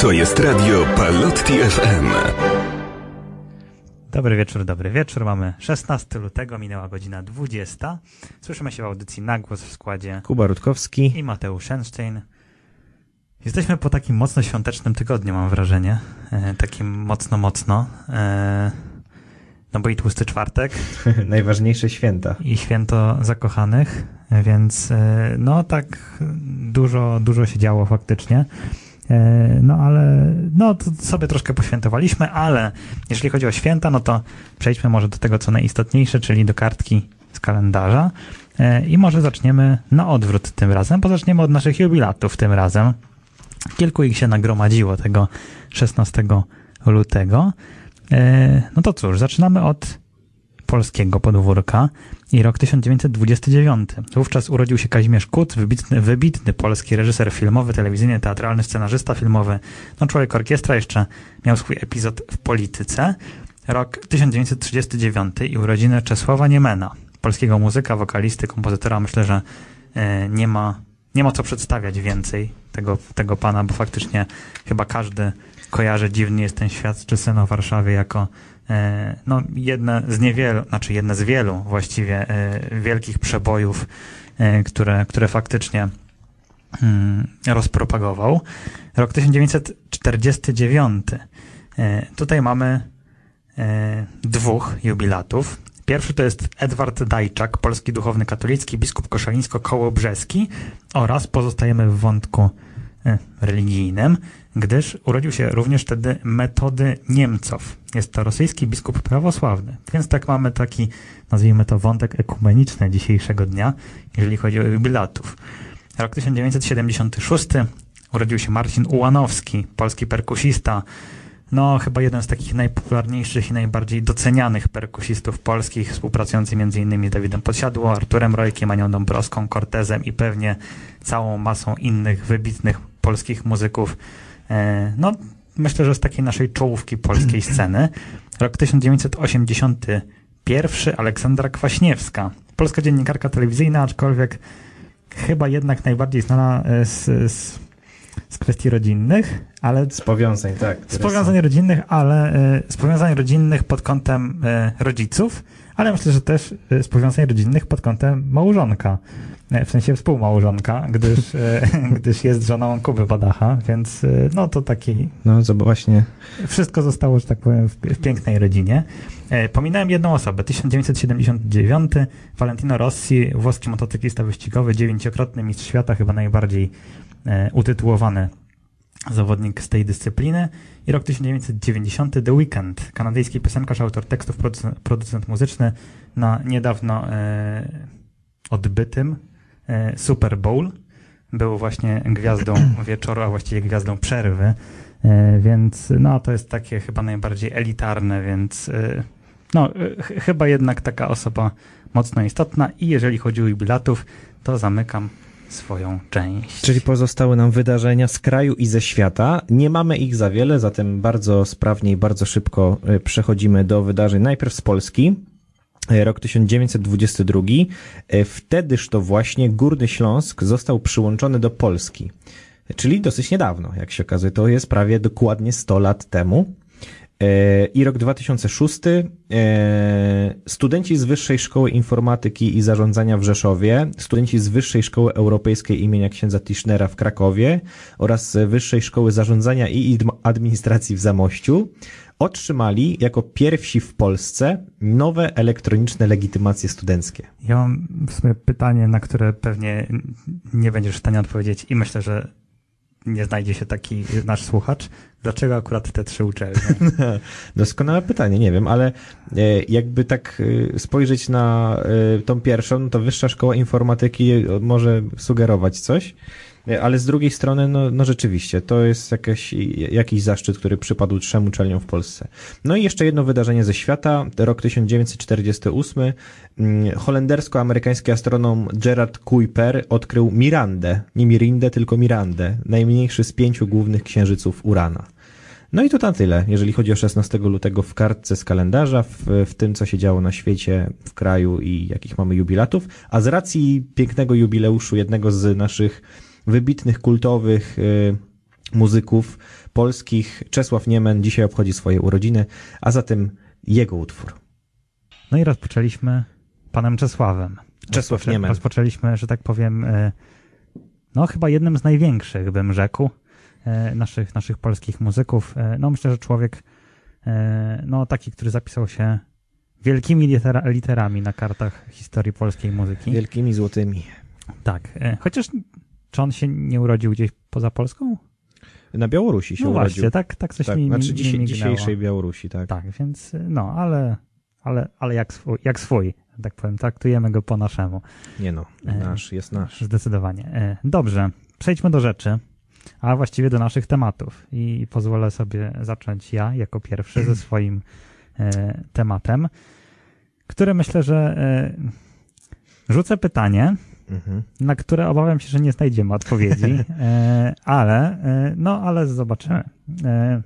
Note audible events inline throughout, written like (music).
To jest radio Palotti FM. Dobry wieczór, dobry wieczór. Mamy 16 lutego, minęła godzina 20. Słyszymy się w audycji Nagłos w składzie Kuba Rutkowski. i Mateusz Szenstein. Jesteśmy po takim mocno świątecznym tygodniu, mam wrażenie. E, takim mocno, mocno. E, no bo i tłusty czwartek, (laughs) Najważniejsze święta. i święto zakochanych, więc e, no tak dużo, dużo się działo faktycznie. E, No ale no to sobie troszkę poświętowaliśmy, ale jeżeli chodzi o święta, no to przejdźmy może do tego, co najistotniejsze, czyli do kartki z kalendarza. E, I może zaczniemy na odwrót tym razem, bo zaczniemy od naszych jubilatów tym razem. Kilku ich się nagromadziło tego 16 lutego. E, No to cóż, zaczynamy od polskiego podwórka i rok 1929. Wówczas urodził się Kazimierz Kut, wybitny, wybitny polski reżyser filmowy, telewizyjny, teatralny, scenarzysta filmowy. No człowiek orkiestra jeszcze miał swój epizod w polityce. Rok 1939 i urodziny Czesława Niemena, polskiego muzyka, wokalisty, kompozytora. Myślę, że e, nie ma, nie ma co przedstawiać więcej tego, tego pana, bo faktycznie chyba każdy kojarzy dziwny jest ten świat czy sen o Warszawie jako no, jedne z niewielu, znaczy jedne z wielu właściwie e, wielkich przebojów, e, które, które faktycznie mm, rozpropagował. Rok 1949. E, Tutaj mamy e, dwóch jubilatów. Pierwszy to jest Edward Dajczak, polski duchowny katolicki, biskup koszalińsko-kołobrzeski oraz pozostajemy w wątku e, religijnym, gdyż urodził się również wtedy Metody Niemcow. Jest to rosyjski biskup prawosławny. Więc tak mamy taki, nazwijmy to wątek ekumeniczny dzisiejszego dnia, jeżeli chodzi o jubilatów. Rok 1976 urodził się Marcin Ułanowski, polski perkusista, no chyba jeden z takich najpopularniejszych i najbardziej docenianych perkusistów polskich, współpracujący m.in. z Dawidem Podsiadło, Arturem Rojkiem, Anią Dąbrowską, Cortezem i pewnie całą masą innych wybitnych polskich muzyków. E, No, myślę, że z takiej naszej czołówki polskiej sceny. Rok 1981 Aleksandra Kwaśniewska, polska dziennikarka telewizyjna, aczkolwiek chyba jednak najbardziej znana e, z, z, z kwestii rodzinnych, ale Z powiązań, tak. z powiązań rodzinnych, ale e, z powiązań rodzinnych pod kątem rodziców, ale myślę, że też z powiązań rodzinnych pod kątem małżonka. E, W sensie współmałżonka, gdyż, e, (laughs) gdyż jest żoną Kuby Badacha, więc e, no to taki No, zobacz, właśnie. wszystko zostało, że tak powiem, w, w pięknej rodzinie. Pominąłem jedną osobę. 1979 Valentino Rossi, włoski motocyklista wyścigowy, dziewięciokrotny mistrz świata, chyba najbardziej utytułowany zawodnik z tej dyscypliny. I rok 1990 The Weeknd, kanadyjski piosenkarz, autor tekstów, producent, producent muzyczny na niedawno e, odbytym Super Bowl. Był właśnie gwiazdą (clears throat) wieczoru, a właściwie gwiazdą przerwy. E, Więc no, to jest takie chyba najbardziej elitarne, więc e, no, e, ch- chyba jednak taka osoba mocno istotna i jeżeli chodzi o jubilatów, to zamykam swoją część. Czyli pozostały nam wydarzenia z kraju i ze świata. Nie mamy ich za wiele, zatem bardzo sprawnie i bardzo szybko e, przechodzimy do wydarzeń. Najpierw z Polski. E, Rok 1922. E, Wtedyż to właśnie Górny Śląsk został przyłączony do Polski. Czyli dosyć niedawno, jak się okazuje. To jest prawie dokładnie 100 lat temu. E, I rok 2006. e, Studenci z Wyższej Szkoły Informatyki i Zarządzania w Rzeszowie, studenci z Wyższej Szkoły Europejskiej imienia księdza Tischnera w Krakowie oraz Wyższej Szkoły Zarządzania i Administracji w Zamościu otrzymali jako pierwsi w Polsce nowe elektroniczne legitymacje studenckie. Ja mam w sumie pytanie, na które pewnie nie będziesz w stanie odpowiedzieć i myślę, że nie znajdzie się taki nasz słuchacz. Dlaczego akurat te trzy uczelnie? (laughs) Doskonałe pytanie, nie wiem, ale e, jakby tak e, spojrzeć na e, tą pierwszą, no to Wyższa Szkoła Informatyki może sugerować coś, ale z drugiej strony, no, no rzeczywiście, to jest jakaś, jakiś zaszczyt, który przypadł trzem uczelniom w Polsce. No i jeszcze jedno wydarzenie ze świata, rok 1948, mm, holendersko-amerykański astronom Gerard Kuiper odkrył Mirandę, nie Mirindę, tylko Mirandę, najmniejszy z pięciu głównych księżyców Urana. No i to na tyle, jeżeli chodzi o 16 lutego w kartce z kalendarza, w, w tym, co się działo na świecie, w kraju i jakich mamy jubilatów. A z racji pięknego jubileuszu jednego z naszych wybitnych, kultowych y, muzyków polskich. Czesław Niemen dzisiaj obchodzi swoje urodziny, a zatem jego utwór. No i rozpoczęliśmy panem Czesławem. Czesław Niemen. Rozpoczęliśmy, że tak powiem, e, no chyba jednym z największych, bym rzekł, e, naszych, naszych polskich muzyków. No myślę, że człowiek, no taki, który zapisał się wielkimi litera, literami na kartach historii polskiej muzyki. Wielkimi złotymi. Tak. Chociaż czy on się nie urodził gdzieś poza Polską? Na Białorusi się no urodził. właśnie, tak, tak coś tak, mi, mi, znaczy mi mignęło. dzisiejszej Białorusi, tak. Tak, więc e, no, ale, ale, ale jak, swój, jak swój, tak powiem, traktujemy go po naszemu. Nie no, E, nasz jest nasz. Zdecydowanie. E, Dobrze, przejdźmy do rzeczy, a właściwie do naszych tematów. I pozwolę sobie zacząć ja jako pierwszy ze (clears throat) swoim e, tematem, który myślę, że rzucę pytanie, Mhm. na które obawiam się, że nie znajdziemy odpowiedzi, (laughs) e, ale, e, no, ale zobaczymy. E,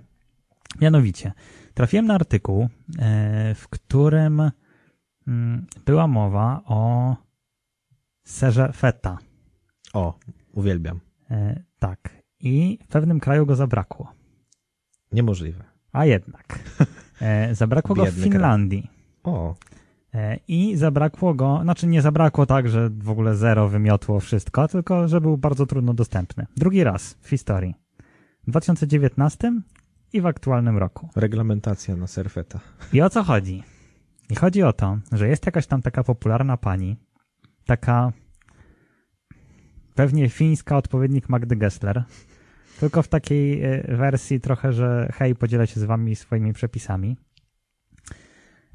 mianowicie, trafiłem na artykuł, w którym mm, była mowa o serze feta. O, uwielbiam. Tak. I w pewnym kraju go zabrakło. Niemożliwe. A jednak. Zabrakło go w Biedny kraj. Finlandii. O, I zabrakło go, znaczy nie zabrakło tak, że w ogóle zero wymiotło wszystko, tylko że był bardzo trudno dostępny. Drugi raz w historii. W 2019 i w aktualnym roku. reglamentacja na serfeta. I o co chodzi? I chodzi o to, że jest jakaś tam taka popularna pani, taka pewnie fińska odpowiednik Magdy Gessler, tylko w takiej e, wersji trochę, że hej, podzielę się z wami swoimi przepisami.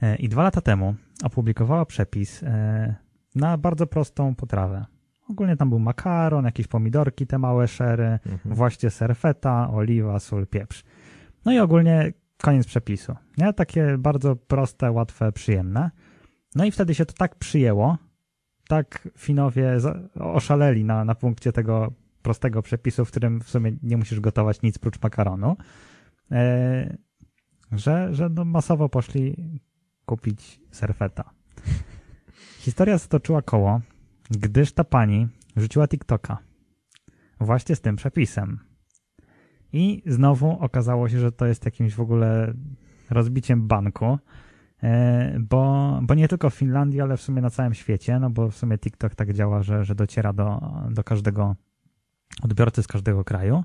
E, I dwa lata temu opublikowała przepis e, na bardzo prostą potrawę. Ogólnie tam był makaron, jakieś pomidorki, te małe szery, Mhm. właśnie serfeta, oliwa, sól, pieprz. No i ogólnie koniec przepisu. Nie? Takie bardzo proste, łatwe, przyjemne. No i wtedy się to tak przyjęło, tak Finowie za- oszaleli na, na punkcie tego prostego przepisu, w którym w sumie nie musisz gotować nic prócz makaronu, e, że, że no masowo poszli kupić serfeta. Historia stoczyła koło, gdyż ta pani rzuciła TikToka właśnie z tym przepisem. I znowu okazało się, że to jest jakimś w ogóle rozbiciem banku, e, bo, bo nie tylko w Finlandii, ale w sumie na całym świecie, no bo w sumie TikTok tak działa, że, że dociera do, do każdego odbiorcy z każdego kraju.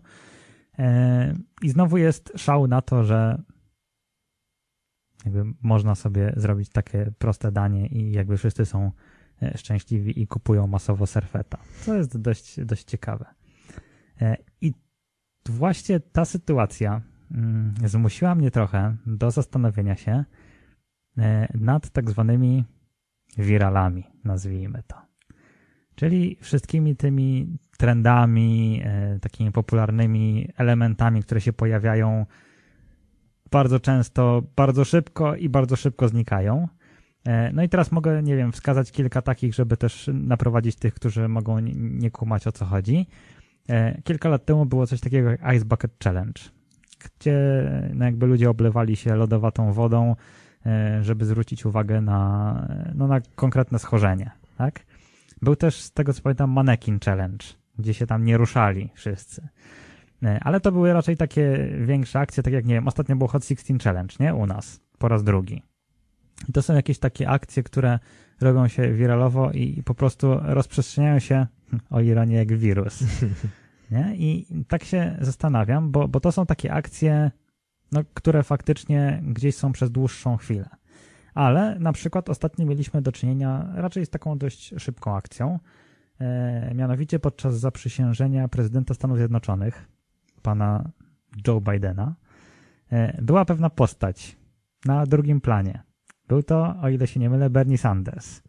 E, I znowu jest szał na to, że jakby można sobie zrobić takie proste danie i jakby wszyscy są e, szczęśliwi i kupują masowo serfeta, co jest dość, dość ciekawe. E, I właśnie ta sytuacja mm, zmusiła mnie trochę do zastanowienia się e, nad tak zwanymi wiralami, nazwijmy to. Czyli wszystkimi tymi trendami, takimi popularnymi elementami, które się pojawiają bardzo często, bardzo szybko i bardzo szybko znikają. E, No i teraz mogę, nie wiem, wskazać kilka takich, żeby też naprowadzić tych, którzy mogą nie- kumać o co chodzi. E, Kilka lat temu było coś takiego jak Ice Bucket Challenge, gdzie no jakby ludzie oblewali się lodowatą wodą, e, żeby zwrócić uwagę na, no na konkretne schorzenie, tak? Był też, z tego co pamiętam, Mannequin Challenge, gdzie się tam nie ruszali wszyscy. E, Ale to były raczej takie większe akcje, tak jak, nie wiem, ostatnio było Hot 16 Challenge, nie? U nas, po raz drugi. I to są jakieś takie akcje, które robią się wiralowo i po prostu rozprzestrzeniają się, (laughs) o ironię, jak wirus. (laughs) Nie? I tak się zastanawiam, bo, bo to są takie akcje, no, które faktycznie gdzieś są przez dłuższą chwilę. Ale na przykład ostatnio mieliśmy do czynienia raczej z taką dość szybką akcją. E, mianowicie podczas zaprzysiężenia prezydenta Stanów Zjednoczonych, pana Joe Bidena, e, była pewna postać na drugim planie. Był to, o ile się nie mylę, Bernie Sanders.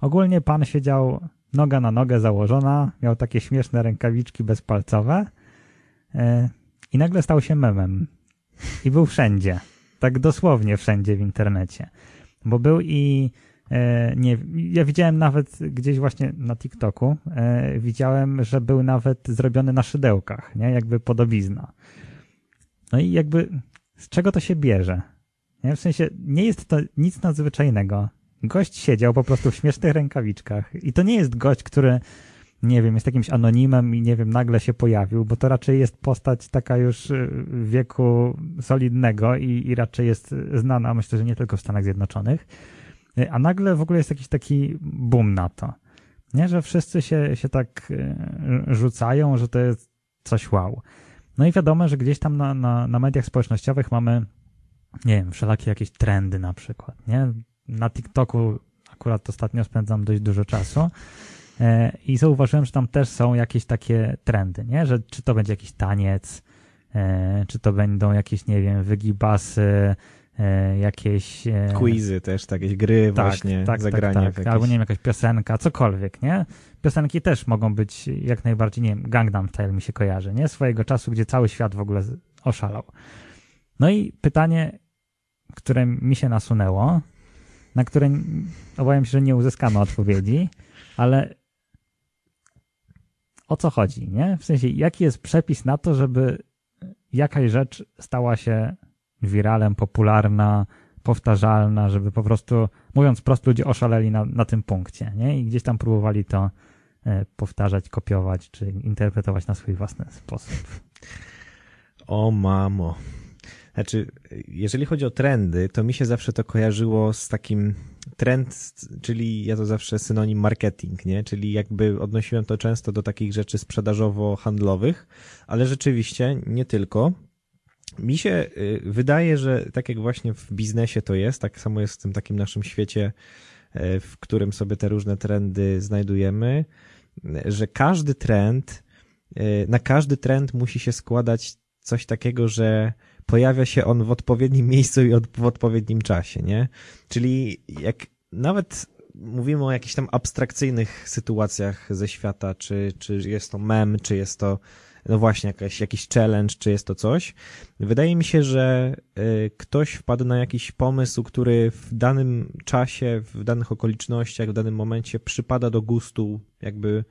Ogólnie pan siedział noga na nogę założona, miał takie śmieszne rękawiczki bezpalcowe e, i nagle stał się memem. I był wszędzie. Tak dosłownie wszędzie w internecie. Bo był i nie, ja widziałem nawet gdzieś właśnie na TikToku, e, widziałem, że był nawet zrobiony na szydełkach, nie? Jakby podobizna. No i jakby z czego to się bierze? Nie? W sensie nie jest to nic nadzwyczajnego. Gość siedział po prostu w śmiesznych rękawiczkach i to nie jest gość, który nie wiem, jest jakimś anonimem i nie wiem, nagle się pojawił, bo to raczej jest postać taka już y, wieku solidnego i, i raczej jest znana, myślę, że nie tylko w Stanach Zjednoczonych. Y, a nagle w ogóle jest jakiś taki boom na to. Nie, że wszyscy się, się tak y, rzucają, że to jest coś wow. No i wiadomo, że gdzieś tam na, na, na mediach społecznościowych mamy, nie wiem, wszelakie jakieś trendy na przykład, nie? Na TikToku akurat ostatnio spędzam dość dużo czasu e, i zauważyłem, że tam też są jakieś takie trendy, nie? Że czy to będzie jakiś taniec, e, czy to będą jakieś, nie wiem, wygibasy, jakieś... Quizy też, jakieś gry tak, właśnie, tak, zagranie. Tak, tak. Albo nie wiem, jakaś piosenka, cokolwiek, nie? Piosenki też mogą być jak najbardziej, nie wiem, Gangnam Style mi się kojarzy, nie? Swojego czasu, gdzie cały świat w ogóle oszalał. No i pytanie, które mi się nasunęło, na które obawiam się, że nie uzyskamy odpowiedzi, ale o co chodzi, nie? W sensie, jaki jest przepis na to, żeby jakaś rzecz stała się wiralem, popularna, powtarzalna, żeby po prostu, mówiąc prosto, ludzie oszaleli na, na tym punkcie, nie? I gdzieś tam próbowali to e, powtarzać, kopiować, czy interpretować na swój własny sposób. O mamo. Znaczy, jeżeli chodzi o trendy, to mi się zawsze to kojarzyło z takim trend, czyli ja to zawsze synonim marketing, nie? Czyli jakby odnosiłem to często do takich rzeczy sprzedażowo-handlowych, ale rzeczywiście nie tylko. Mi się y, wydaje, że tak jak właśnie w biznesie to jest, tak samo jest w tym takim naszym świecie, y, w którym sobie te różne trendy znajdujemy, że każdy trend, y, na każdy trend musi się składać coś takiego, że pojawia się on w odpowiednim (laughs) miejscu i w odpowiednim czasie, nie? Czyli jak nawet mówimy o jakichś tam abstrakcyjnych sytuacjach ze świata, czy, czy jest to mem, czy jest to no właśnie jakaś, jakiś challenge, czy jest to coś. Wydaje mi się, że y, ktoś wpadł na jakiś pomysł, który w danym czasie, w danych okolicznościach, w danym momencie przypada do gustu jakby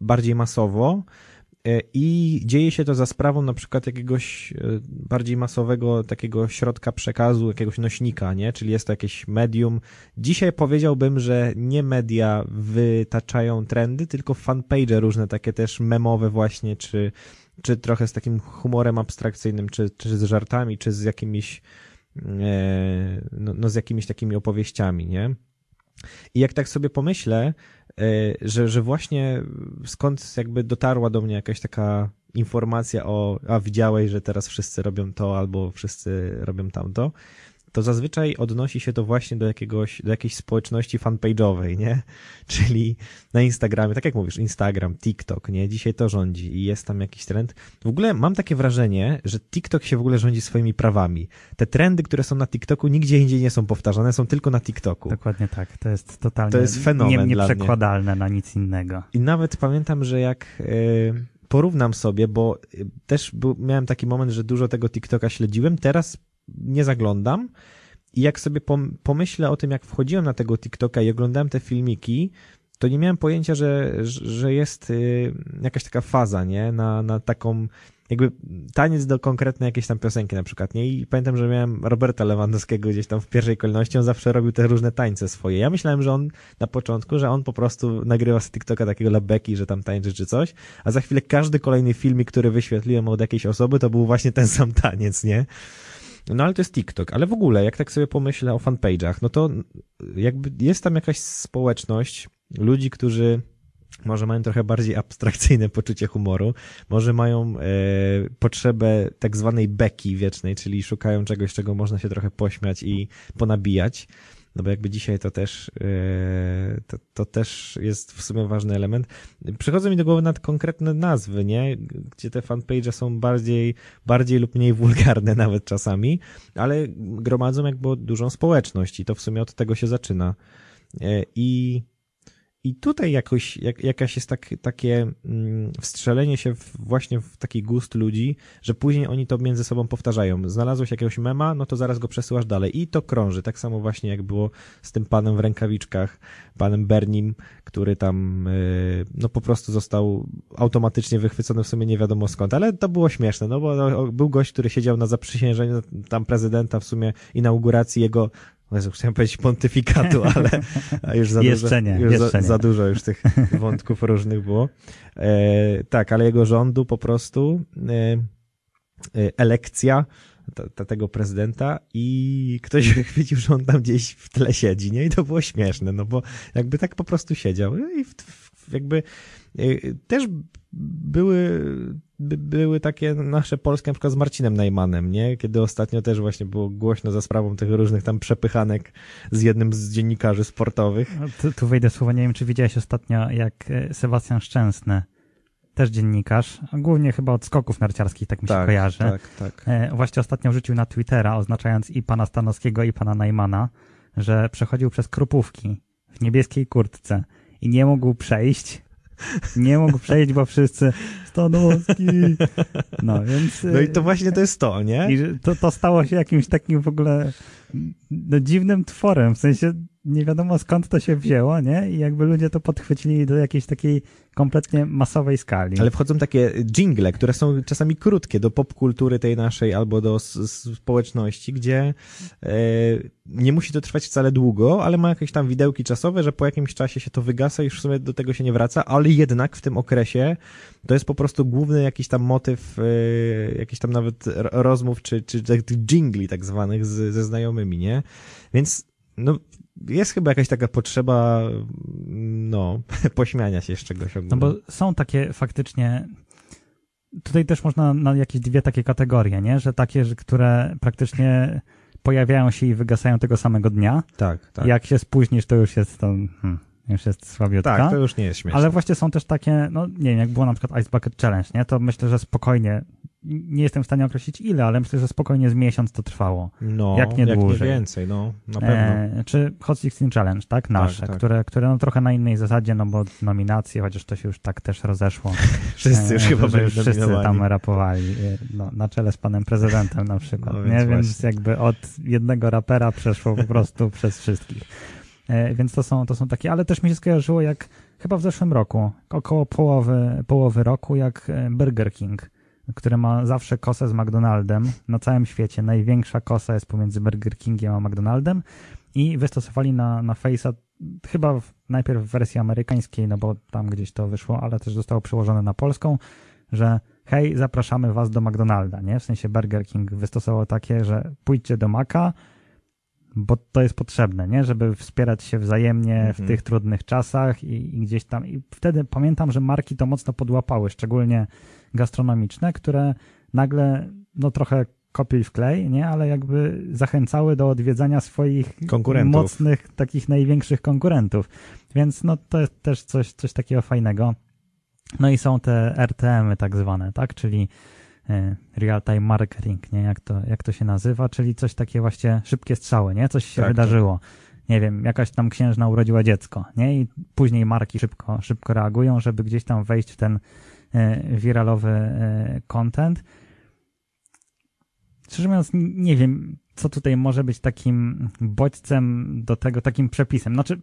bardziej masowo I dzieje się to za sprawą na przykład jakiegoś e, bardziej masowego takiego środka przekazu, jakiegoś nośnika, nie? Czyli jest to jakieś medium. Dzisiaj powiedziałbym, że nie media wytaczają trendy, tylko fanpage różne takie też memowe właśnie, czy, czy trochę z takim humorem abstrakcyjnym, czy, czy z żartami, czy z jakimiś e, no, no z jakimiś takimi opowieściami, nie? I jak tak sobie pomyślę, E, że, że właśnie skąd jakby dotarła do mnie jakaś taka informacja o, a widziałeś, że teraz wszyscy robią to albo wszyscy robią tamto, to zazwyczaj odnosi się to właśnie do jakiegoś, do jakiejś społeczności fanpage'owej, nie? (laughs) Czyli na Instagramie, tak jak mówisz, Instagram, TikTok, nie? Dzisiaj to rządzi i jest tam jakiś trend. W ogóle mam takie wrażenie, że TikTok się w ogóle rządzi swoimi prawami. Te trendy, które są na TikToku, nigdzie indziej nie są powtarzane, są tylko na TikToku. Dokładnie tak. To jest totalnie to jest fenomen nie, nieprzekładalne na nic innego. I nawet pamiętam, że jak... Yy porównam sobie, bo też był, miałem taki moment, że dużo tego TikToka śledziłem. Teraz nie zaglądam. I jak sobie pomyślę o tym, jak wchodziłem na tego TikToka i oglądałem te filmiki, to nie miałem pojęcia, że, że jest y, jakaś taka faza, nie? Na, na taką, jakby taniec do konkretnej jakiejś tam piosenki na przykład, nie? I pamiętam, że miałem Roberta Lewandowskiego gdzieś tam w pierwszej kolejności, on zawsze robił te różne tańce swoje. Ja myślałem, że on na początku, że on po prostu nagrywa z TikToka takiego labeki, że tam tańczy czy coś, a za chwilę każdy kolejny filmik, który wyświetliłem od jakiejś osoby, to był właśnie ten sam taniec, nie? No ale to jest TikTok. Ale w ogóle, jak tak sobie pomyślę o fanpage'ach, no to jakby jest tam jakaś społeczność ludzi, którzy może mają trochę bardziej abstrakcyjne poczucie humoru, może mają e, potrzebę tak zwanej beki wiecznej, czyli szukają czegoś, czego można się trochę pośmiać i ponabijać. No bo jakby dzisiaj to też, e, to, to też jest w sumie ważny element. Przychodzą mi do głowy nawet konkretne nazwy, nie? Gdzie te fanpage są bardziej, bardziej lub mniej wulgarne (laughs) nawet czasami, ale gromadzą jakby dużą społeczność i to w sumie od tego się zaczyna. E, I i tutaj jakoś, jak, jakaś jest tak, takie mm, wstrzelenie się w, właśnie w taki gust ludzi, że później oni to między sobą powtarzają. Znalazłeś jakiegoś mema, no to zaraz go przesyłasz dalej. I to krąży. Tak samo właśnie jak było z tym panem w rękawiczkach, panem Bernim, który tam yy, no po prostu został automatycznie wychwycony w sumie nie wiadomo skąd. Ale to było śmieszne, no bo no, był gość, który siedział na zaprzysiężeniu tam prezydenta w sumie inauguracji jego Jezu, chciałem powiedzieć pontyfikatu, (laughs) ale już za Jeszcze dużo, nie, już jeszcze za, nie. za dużo już tych (laughs) wątków różnych było. E, tak, ale jego rządu po prostu e, e, elekcja ta, ta, tego prezydenta i ktoś (laughs) wychwycił, że on tam gdzieś w tle siedzi, nie? I to było śmieszne, no bo jakby tak po prostu siedział i w, w, jakby e, też były, by, były takie nasze polskie, na przykład z Marcinem Najmanem, nie? Kiedy ostatnio też właśnie było głośno za sprawą tych różnych tam przepychanek z jednym z dziennikarzy sportowych. No, tu, tu wejdę słowo, nie wiem, czy widziałeś ostatnio, jak e, Sebastian Szczęsny, też dziennikarz, głównie chyba od skoków narciarskich, tak mi się kojarzy. tak, tak. E, Właśnie ostatnio wrzucił na Twittera, oznaczając i pana Stanowskiego, i pana Najmana, że przechodził przez Krupówki w niebieskiej kurtce i nie mógł przejść. Nie mógł przejść, bo wszyscy Stanowski. No, więc... (laughs) No i to e, właśnie to jest to, nie? I to, to stało się jakimś takim w ogóle no, dziwnym tworem, w sensie nie wiadomo skąd to się wzięło, nie? I jakby ludzie to podchwycili do jakiejś takiej kompletnie masowej skali. Ale wchodzą takie jingle, które są czasami krótkie do popkultury tej naszej albo do społeczności, gdzie e, nie musi to trwać wcale długo, ale ma jakieś tam widełki czasowe, że po jakimś czasie się to wygasa i już w sumie do tego się nie wraca, ale jednak w tym okresie to jest po prostu główny jakiś tam motyw, e, jakiś tam nawet rozmów czy, czy tych jingli tak zwanych z, ze znajomymi, nie? Więc no, jest chyba jakaś taka potrzeba, no, (laughs) pośmiania się z czegoś No ogólnie. bo są takie faktycznie. Tutaj też można na jakieś dwie takie kategorie, nie? Że takie, że, które praktycznie pojawiają się i wygasają tego samego dnia. Tak, tak. Jak się spóźnisz, to już jest to. Hmm, już jest słabiutka. Tak, to już nie jest śmieszne. Ale właśnie są też takie, no nie wiem, jak było na przykład Ice Bucket Challenge, nie? To myślę, że spokojnie, nie jestem w stanie określić ile, ale myślę, że spokojnie z miesiąc to trwało. no, jak nie dłużej. więcej, no, na pewno. E, czy Hot 16 Challenge, tak? Nasze, tak. które, które no trochę na innej zasadzie, no bo nominacje, chociaż to się już tak też rozeszło. (laughs) wszyscy już E, chyba byli wszyscy tam rapowali, e, no, na czele z panem prezydentem na przykład, No nie? więc Więc właśnie. jakby od jednego rapera przeszło po prostu przez wszystkich. E, Więc to są, to są takie, ale też mi się skojarzyło jak chyba w zeszłym roku, około połowy, połowy roku, jak e, Burger King, który ma zawsze kosę z McDonaldem na całym świecie. Największa kosa jest pomiędzy Burger Kingiem a McDonaldem i wystosowali na, na Face'a chyba w, najpierw w wersji amerykańskiej, no bo tam gdzieś to wyszło, ale też zostało przełożone na polską, że hej, zapraszamy was do McDonalda, nie? W sensie Burger King wystosował takie, że pójdźcie do Maka, bo to jest potrzebne, nie? Żeby wspierać się wzajemnie w Mhm. tych trudnych czasach i, i gdzieś tam. I wtedy pamiętam, że marki to mocno podłapały, szczególnie gastronomiczne, które nagle, no trochę kopiuj w klej, nie? Ale jakby zachęcały do odwiedzania swoich mocnych, takich największych konkurentów. Więc no to jest też coś, coś takiego fajnego. No i są te RTM-y tak zwane, tak? Czyli e, real time marketing, nie? Jak to, jak to się nazywa, czyli coś takie właśnie szybkie strzały, nie? Coś się Tak, wydarzyło. Nie wiem, jakaś tam księżna urodziła dziecko, nie? I później marki szybko, szybko reagują, żeby gdzieś tam wejść w ten e, wiralowy e, content. Szczerze mówiąc, nie wiem, co tutaj może być takim bodźcem do tego, takim przepisem. Znaczy,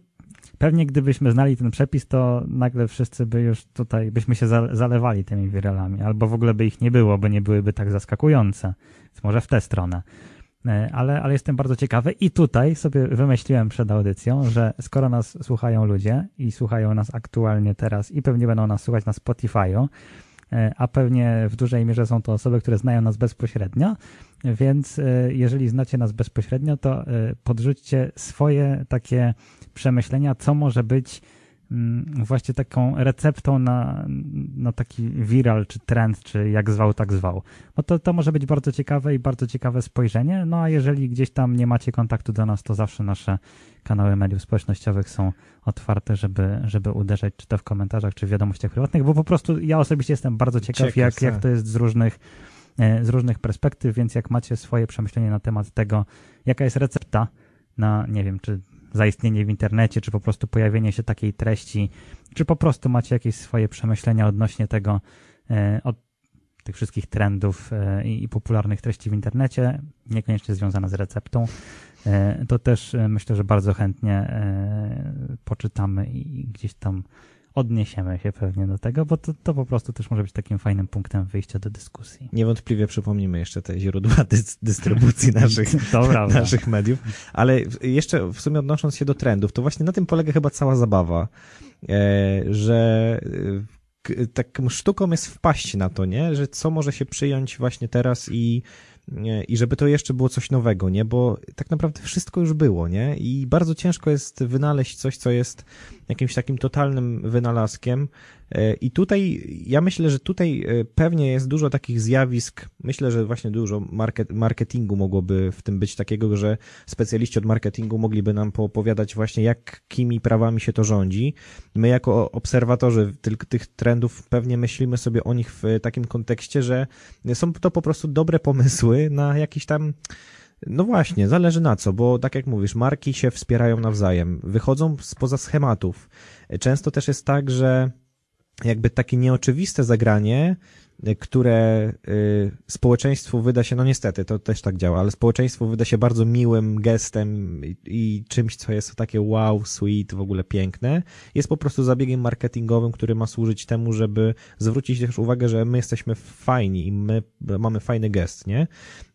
pewnie gdybyśmy znali ten przepis, to nagle wszyscy by już tutaj, byśmy się za- zalewali tymi wiralami, albo w ogóle by ich nie było, bo nie byłyby tak zaskakujące. Więc może w tę stronę. E, Ale, ale jestem bardzo ciekawy i tutaj sobie wymyśliłem przed audycją, że skoro nas słuchają ludzie i słuchają nas aktualnie teraz i pewnie będą nas słuchać na Spotify'u, e, a pewnie w dużej mierze są to osoby, które znają nas bezpośrednio, więc e, jeżeli znacie nas bezpośrednio, to e, podrzućcie swoje takie przemyślenia, co może być mm, właśnie taką receptą na, na taki viral, czy trend, czy jak zwał, tak zwał. Bo to, to może być bardzo ciekawe i bardzo ciekawe spojrzenie. No a jeżeli gdzieś tam nie macie kontaktu do nas, to zawsze nasze kanały mediów społecznościowych są otwarte, żeby, żeby uderzać czy to w komentarzach, czy w wiadomościach prywatnych, bo po prostu ja osobiście jestem bardzo ciekaw, Ciekaw, jak, jak to jest z różnych, z różnych perspektyw, więc jak macie swoje przemyślenie na temat tego, jaka jest recepta na, nie wiem, czy zaistnienie w internecie, czy po prostu pojawienie się takiej treści, czy po prostu macie jakieś swoje przemyślenia odnośnie tego, e, od tych wszystkich trendów e, i, popularnych treści w internecie, niekoniecznie związane z receptą, e, to też e, myślę, że bardzo chętnie e, poczytamy i gdzieś tam odniesiemy się pewnie do tego, bo to, to po prostu też może być takim fajnym punktem wyjścia do dyskusji. Niewątpliwie przypomnimy jeszcze te źródła dy- dystrybucji (laughs) naszych, naszych mediów, ale jeszcze w sumie odnosząc się do trendów, to właśnie na tym polega chyba cała zabawa, e, że taką sztuką jest wpaść na to, nie? Że co może się przyjąć właśnie teraz i i żeby to jeszcze było coś nowego, nie? Bo tak naprawdę wszystko już było, nie? I bardzo ciężko jest wynaleźć coś, co jest jakimś takim totalnym wynalazkiem. E, I tutaj, ja myślę, że tutaj e, pewnie jest dużo takich zjawisk, myślę, że właśnie dużo market, marketingu mogłoby w tym być takiego, że specjaliści od marketingu mogliby nam poopowiadać właśnie, jakimi prawami się to rządzi. My jako obserwatorzy tych, tych trendów pewnie myślimy sobie o nich w takim kontekście, że są to po prostu dobre pomysły na jakiś tam no właśnie, zależy na co, bo tak jak mówisz, marki się wspierają nawzajem, wychodzą spoza schematów. Często też jest tak, że jakby takie nieoczywiste zagranie, które y, społeczeństwu wyda się, no niestety, to też tak działa, ale społeczeństwu wyda się bardzo miłym gestem i, i, czymś, co jest takie wow, sweet, w ogóle piękne, jest po prostu zabiegiem marketingowym, który ma służyć temu, żeby zwrócić też uwagę, że my jesteśmy fajni i my mamy fajny gest, nie?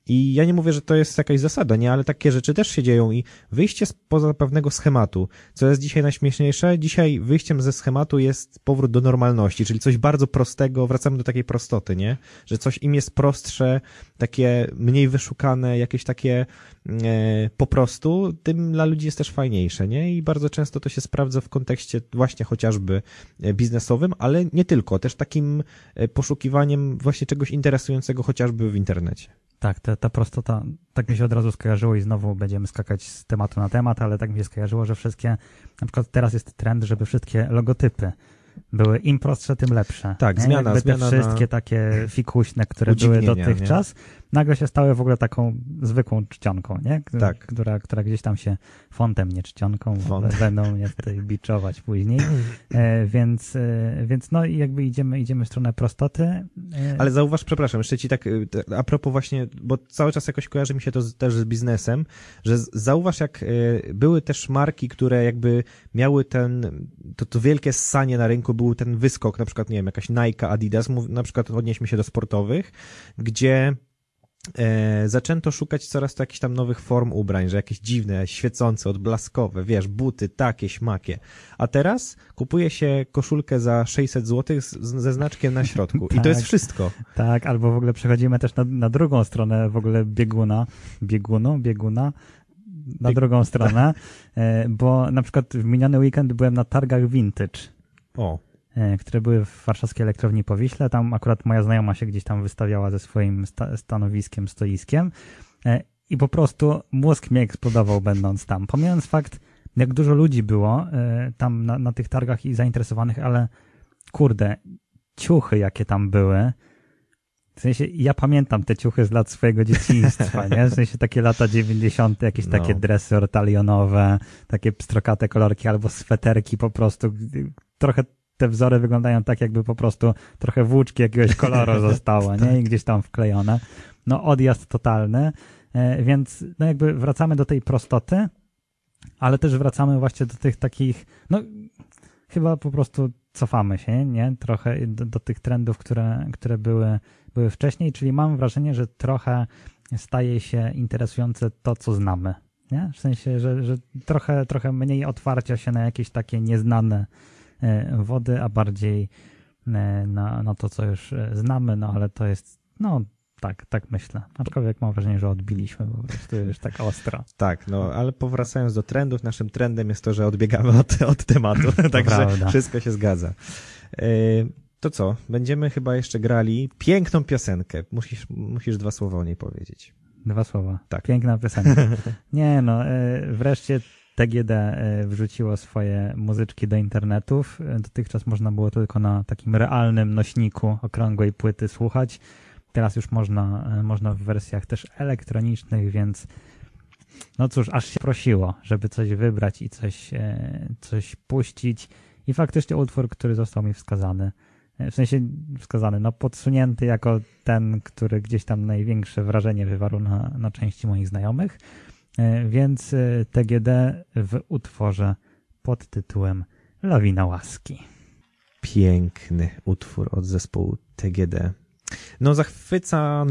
I ja nie mówię, że to jest jakaś zasada, nie, ale takie rzeczy też się dzieją i wyjście spoza pewnego schematu, co jest dzisiaj najśmieszniejsze, dzisiaj wyjściem ze schematu jest powrót do normalności, czyli coś bardzo prostego, wracamy do takiej prostoty, nie? Że coś im jest prostsze, takie mniej wyszukane, jakieś takie e, po prostu, tym dla ludzi jest też fajniejsze, nie? I bardzo często to się sprawdza w kontekście właśnie chociażby e, biznesowym, ale nie tylko, też takim e, poszukiwaniem właśnie czegoś interesującego chociażby w internecie. Tak, ta, ta prostota, tak mi się od razu skojarzyło i znowu będziemy skakać z tematu na temat, ale tak mi się skojarzyło, że wszystkie, na przykład teraz jest trend, żeby wszystkie logotypy były im prostsze, tym lepsze. Tak, nie? zmiana, Jakby zmiana te wszystkie takie fikuśne, które były dotychczas, nie? Nagle się stały w ogóle taką zwykłą czcionką, nie? Tak. Która, która gdzieś tam się fontem, nie czcionką, Font. będą mnie tutaj (laughs) biczować później. E, więc, e, więc no i jakby idziemy, idziemy w stronę prostoty. E, Ale zauważ, przepraszam, jeszcze ci tak, e, a propos właśnie, bo cały czas jakoś kojarzy mi się to z, też z biznesem, że zauważ jak e, były też marki, które jakby miały ten, to, to wielkie ssanie na rynku, był ten wyskok, na przykład, nie wiem, jakaś Nike, Adidas, na przykład odnieśmy się do sportowych, gdzie e, zaczęto szukać coraz to jakichś tam nowych form ubrań, że jakieś dziwne, świecące, odblaskowe, wiesz, buty, takie, śmakie. A teraz kupuje się koszulkę za 600 zł z, ze znaczkiem na środku. tak, I to jest tak. wszystko. Tak, albo w ogóle przechodzimy też na, na drugą stronę w ogóle bieguna, biegunu, bieguna, na Bieg... drugą stronę, e, bo na przykład w miniony weekend byłem na targach vintage. O. E, które były w warszawskiej elektrowni Powiśle. Tam akurat moja znajoma się gdzieś tam wystawiała ze swoim sta stanowiskiem, stoiskiem e, i po prostu mózg mnie eksplodował będąc tam. Pomijając fakt, jak dużo ludzi było e, tam na, na tych targach i zainteresowanych, ale kurde, ciuchy jakie tam były, w sensie, ja pamiętam te ciuchy z lat swojego dzieciństwa, nie? W sensie takie lata 90., jakieś no. takie dresy ortalionowe, takie pstrokate kolorki albo sweterki po prostu, trochę te wzory wyglądają tak, jakby po prostu trochę włóczki jakiegoś koloru (laughs) zostało, nie? I gdzieś tam wklejone. No odjazd totalny, e, więc no jakby wracamy do tej prostoty, ale też wracamy właśnie do tych takich, no chyba po prostu cofamy się, nie? Trochę do, do tych trendów, które, które były, były wcześniej, czyli mam wrażenie, że trochę staje się interesujące to, co znamy, nie? W sensie, że, że trochę, trochę mniej otwarcia się na jakieś takie nieznane wody, a bardziej e, na, na to, co już e, znamy, no ale to jest, no tak, tak myślę. Aczkolwiek mam wrażenie, że odbiliśmy po prostu już tak ostro. (laughs) Tak, no ale powracając do trendów, naszym trendem jest to, że odbiegamy od, od tematu, (laughs) (laughs) także prawda. wszystko się zgadza. To co? Będziemy chyba jeszcze grali piękną piosenkę. Musisz, musisz dwa słowa o niej powiedzieć. Dwa słowa. Tak. Piękna piosenka. Nie no, wreszcie TGD e, wrzuciło swoje muzyczki do internetów. E, dotychczas można było tylko na takim realnym nośniku okrągłej płyty słuchać. Teraz już można, e, można w wersjach też elektronicznych, więc no cóż, aż się prosiło, żeby coś wybrać i coś, coś puścić. I faktycznie utwór, który został mi wskazany, w sensie wskazany, no podsunięty jako ten, który gdzieś tam największe wrażenie wywarł na, na części moich znajomych. E, więc TGD w utworze pod tytułem Lawina Łaski. Piękny utwór od zespołu TGD. No, zachwyca,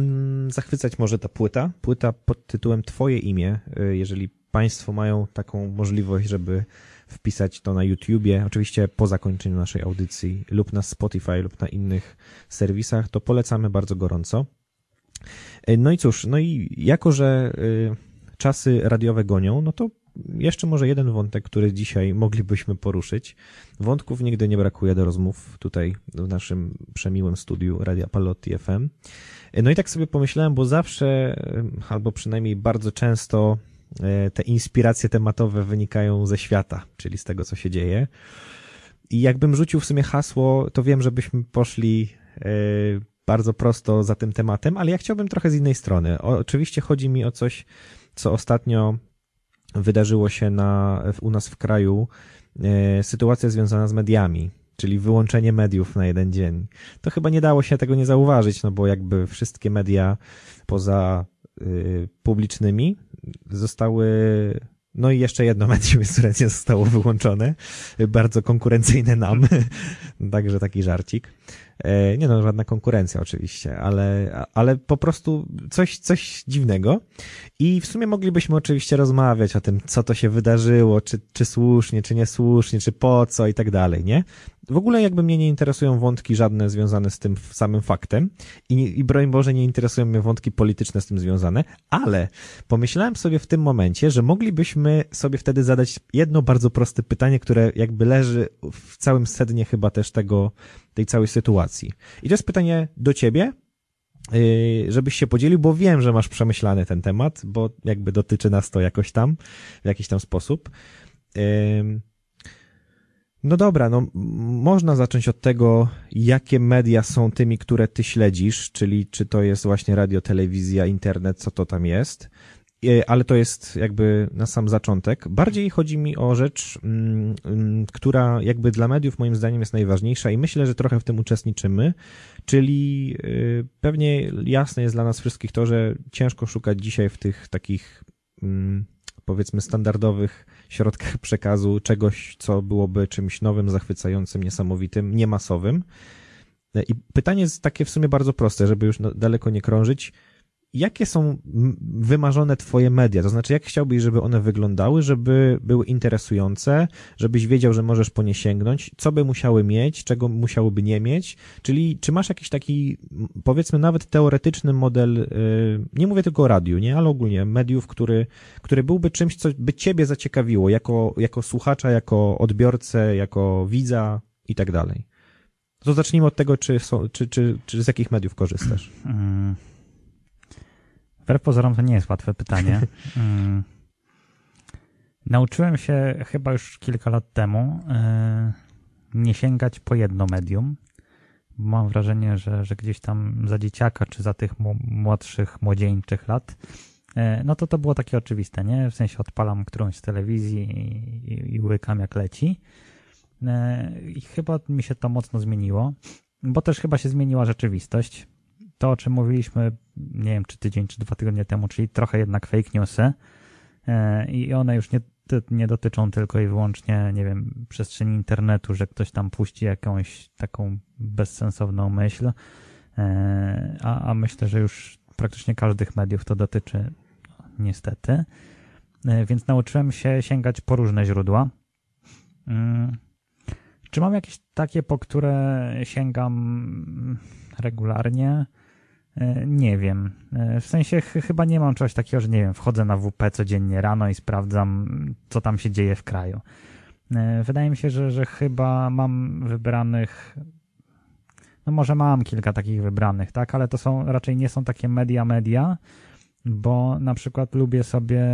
zachwycać może ta płyta. Płyta pod tytułem Twoje imię. Y, jeżeli Państwo mają taką możliwość, żeby wpisać to na YouTubie, oczywiście po zakończeniu naszej audycji, lub na Spotify, lub na innych serwisach, to polecamy bardzo gorąco. No i cóż, no i jako, że czasy radiowe gonią, no to jeszcze może jeden wątek, który dzisiaj moglibyśmy poruszyć. Wątków nigdy nie brakuje do rozmów tutaj w naszym przemiłym studiu Radia Palotti FM. No i tak sobie pomyślałem, bo zawsze, albo przynajmniej bardzo często e, te inspiracje tematowe wynikają ze świata, czyli z tego, co się dzieje. I jakbym rzucił w sumie hasło, to wiem, żebyśmy poszli e, bardzo prosto za tym tematem, ale ja chciałbym trochę z innej strony. Oczywiście chodzi mi o coś, co ostatnio wydarzyło się na, u nas w kraju e, sytuacja związana z mediami, czyli wyłączenie mediów na jeden dzień. To chyba nie dało się tego nie zauważyć, no bo jakby wszystkie media poza y, publicznymi zostały no i jeszcze jedno medium, (laughs) które zostało wyłączone, bardzo konkurencyjne nam, (laughs) także taki żarcik. E, nie no, żadna konkurencja oczywiście, ale, ale po prostu coś, coś dziwnego. I w sumie moglibyśmy oczywiście rozmawiać o tym, co to się wydarzyło, czy, czy słusznie, czy niesłusznie, czy po co i tak dalej, nie? W ogóle jakby mnie nie interesują wątki żadne związane z tym samym faktem i, i broń Boże nie interesują mnie wątki polityczne z tym związane, ale pomyślałem sobie w tym momencie, że moglibyśmy sobie wtedy zadać jedno bardzo proste pytanie, które jakby leży w całym sednie chyba też tego, tej całej sytuacji. I to jest pytanie do ciebie, yy, żebyś się podzielił, bo wiem, że masz przemyślany ten temat, bo jakby dotyczy nas to jakoś tam, w jakiś tam sposób. Yy, no dobra, no można zacząć od tego, jakie media są tymi, które ty śledzisz, czyli czy to jest właśnie radio, telewizja, internet, co to tam jest. E, ale to jest jakby na sam zaczątek. Bardziej chodzi mi o rzecz, mm, mm, która jakby dla mediów moim zdaniem jest najważniejsza i myślę, że trochę w tym uczestniczymy, czyli y, pewnie jasne jest dla nas wszystkich to, że ciężko szukać dzisiaj w tych takich mm, powiedzmy standardowych środkach (laughs) przekazu czegoś, co byłoby czymś nowym, zachwycającym, niesamowitym, niemasowym. E, I pytanie jest takie w sumie bardzo proste, żeby już daleko nie krążyć jakie są wymarzone twoje media? To znaczy, jak chciałbyś, żeby one wyglądały, żeby były interesujące, żebyś wiedział, że możesz po nie sięgnąć, co by musiały mieć, czego musiałyby nie mieć? Czyli czy masz jakiś taki, powiedzmy, nawet teoretyczny model, y, nie mówię tylko o radiu, nie, ale ogólnie mediów, który, który byłby czymś, co by ciebie zaciekawiło, jako, jako słuchacza, jako odbiorcę, jako widza i tak dalej. To zacznijmy od tego, czy, są, czy, czy, czy z jakich mediów korzystasz. Mm. Wbrew pozorom to nie jest łatwe pytanie. (laughs) Mm. Nauczyłem się chyba już kilka lat temu e, nie sięgać po jedno medium. Mam wrażenie, że, że gdzieś tam za dzieciaka, czy za tych młodszych, młodzieńczych lat, e, no to to było takie oczywiste, nie? W sensie odpalam którąś z telewizji i, i, i łykam jak leci. E, I chyba mi się to mocno zmieniło, bo też chyba się zmieniła rzeczywistość to, o czym mówiliśmy, nie wiem, czy tydzień, czy dwa tygodnie temu, czyli trochę jednak fake newsy e, i one już nie, nie dotyczą tylko i wyłącznie, nie wiem, przestrzeni internetu, że ktoś tam puści jakąś taką bezsensowną myśl, e, a, a myślę, że już praktycznie każdych mediów to dotyczy, niestety. E, więc nauczyłem się sięgać po różne źródła. Mm. Czy mam jakieś takie, po które sięgam regularnie? E, nie wiem. E, w sensie ch chyba nie mam czegoś takiego, że nie wiem, wchodzę na WP codziennie rano i sprawdzam, co tam się dzieje w kraju. E, wydaje mi się, że, że chyba mam wybranych. No może mam kilka takich wybranych, tak, ale to są raczej nie są takie media media, bo na przykład lubię sobie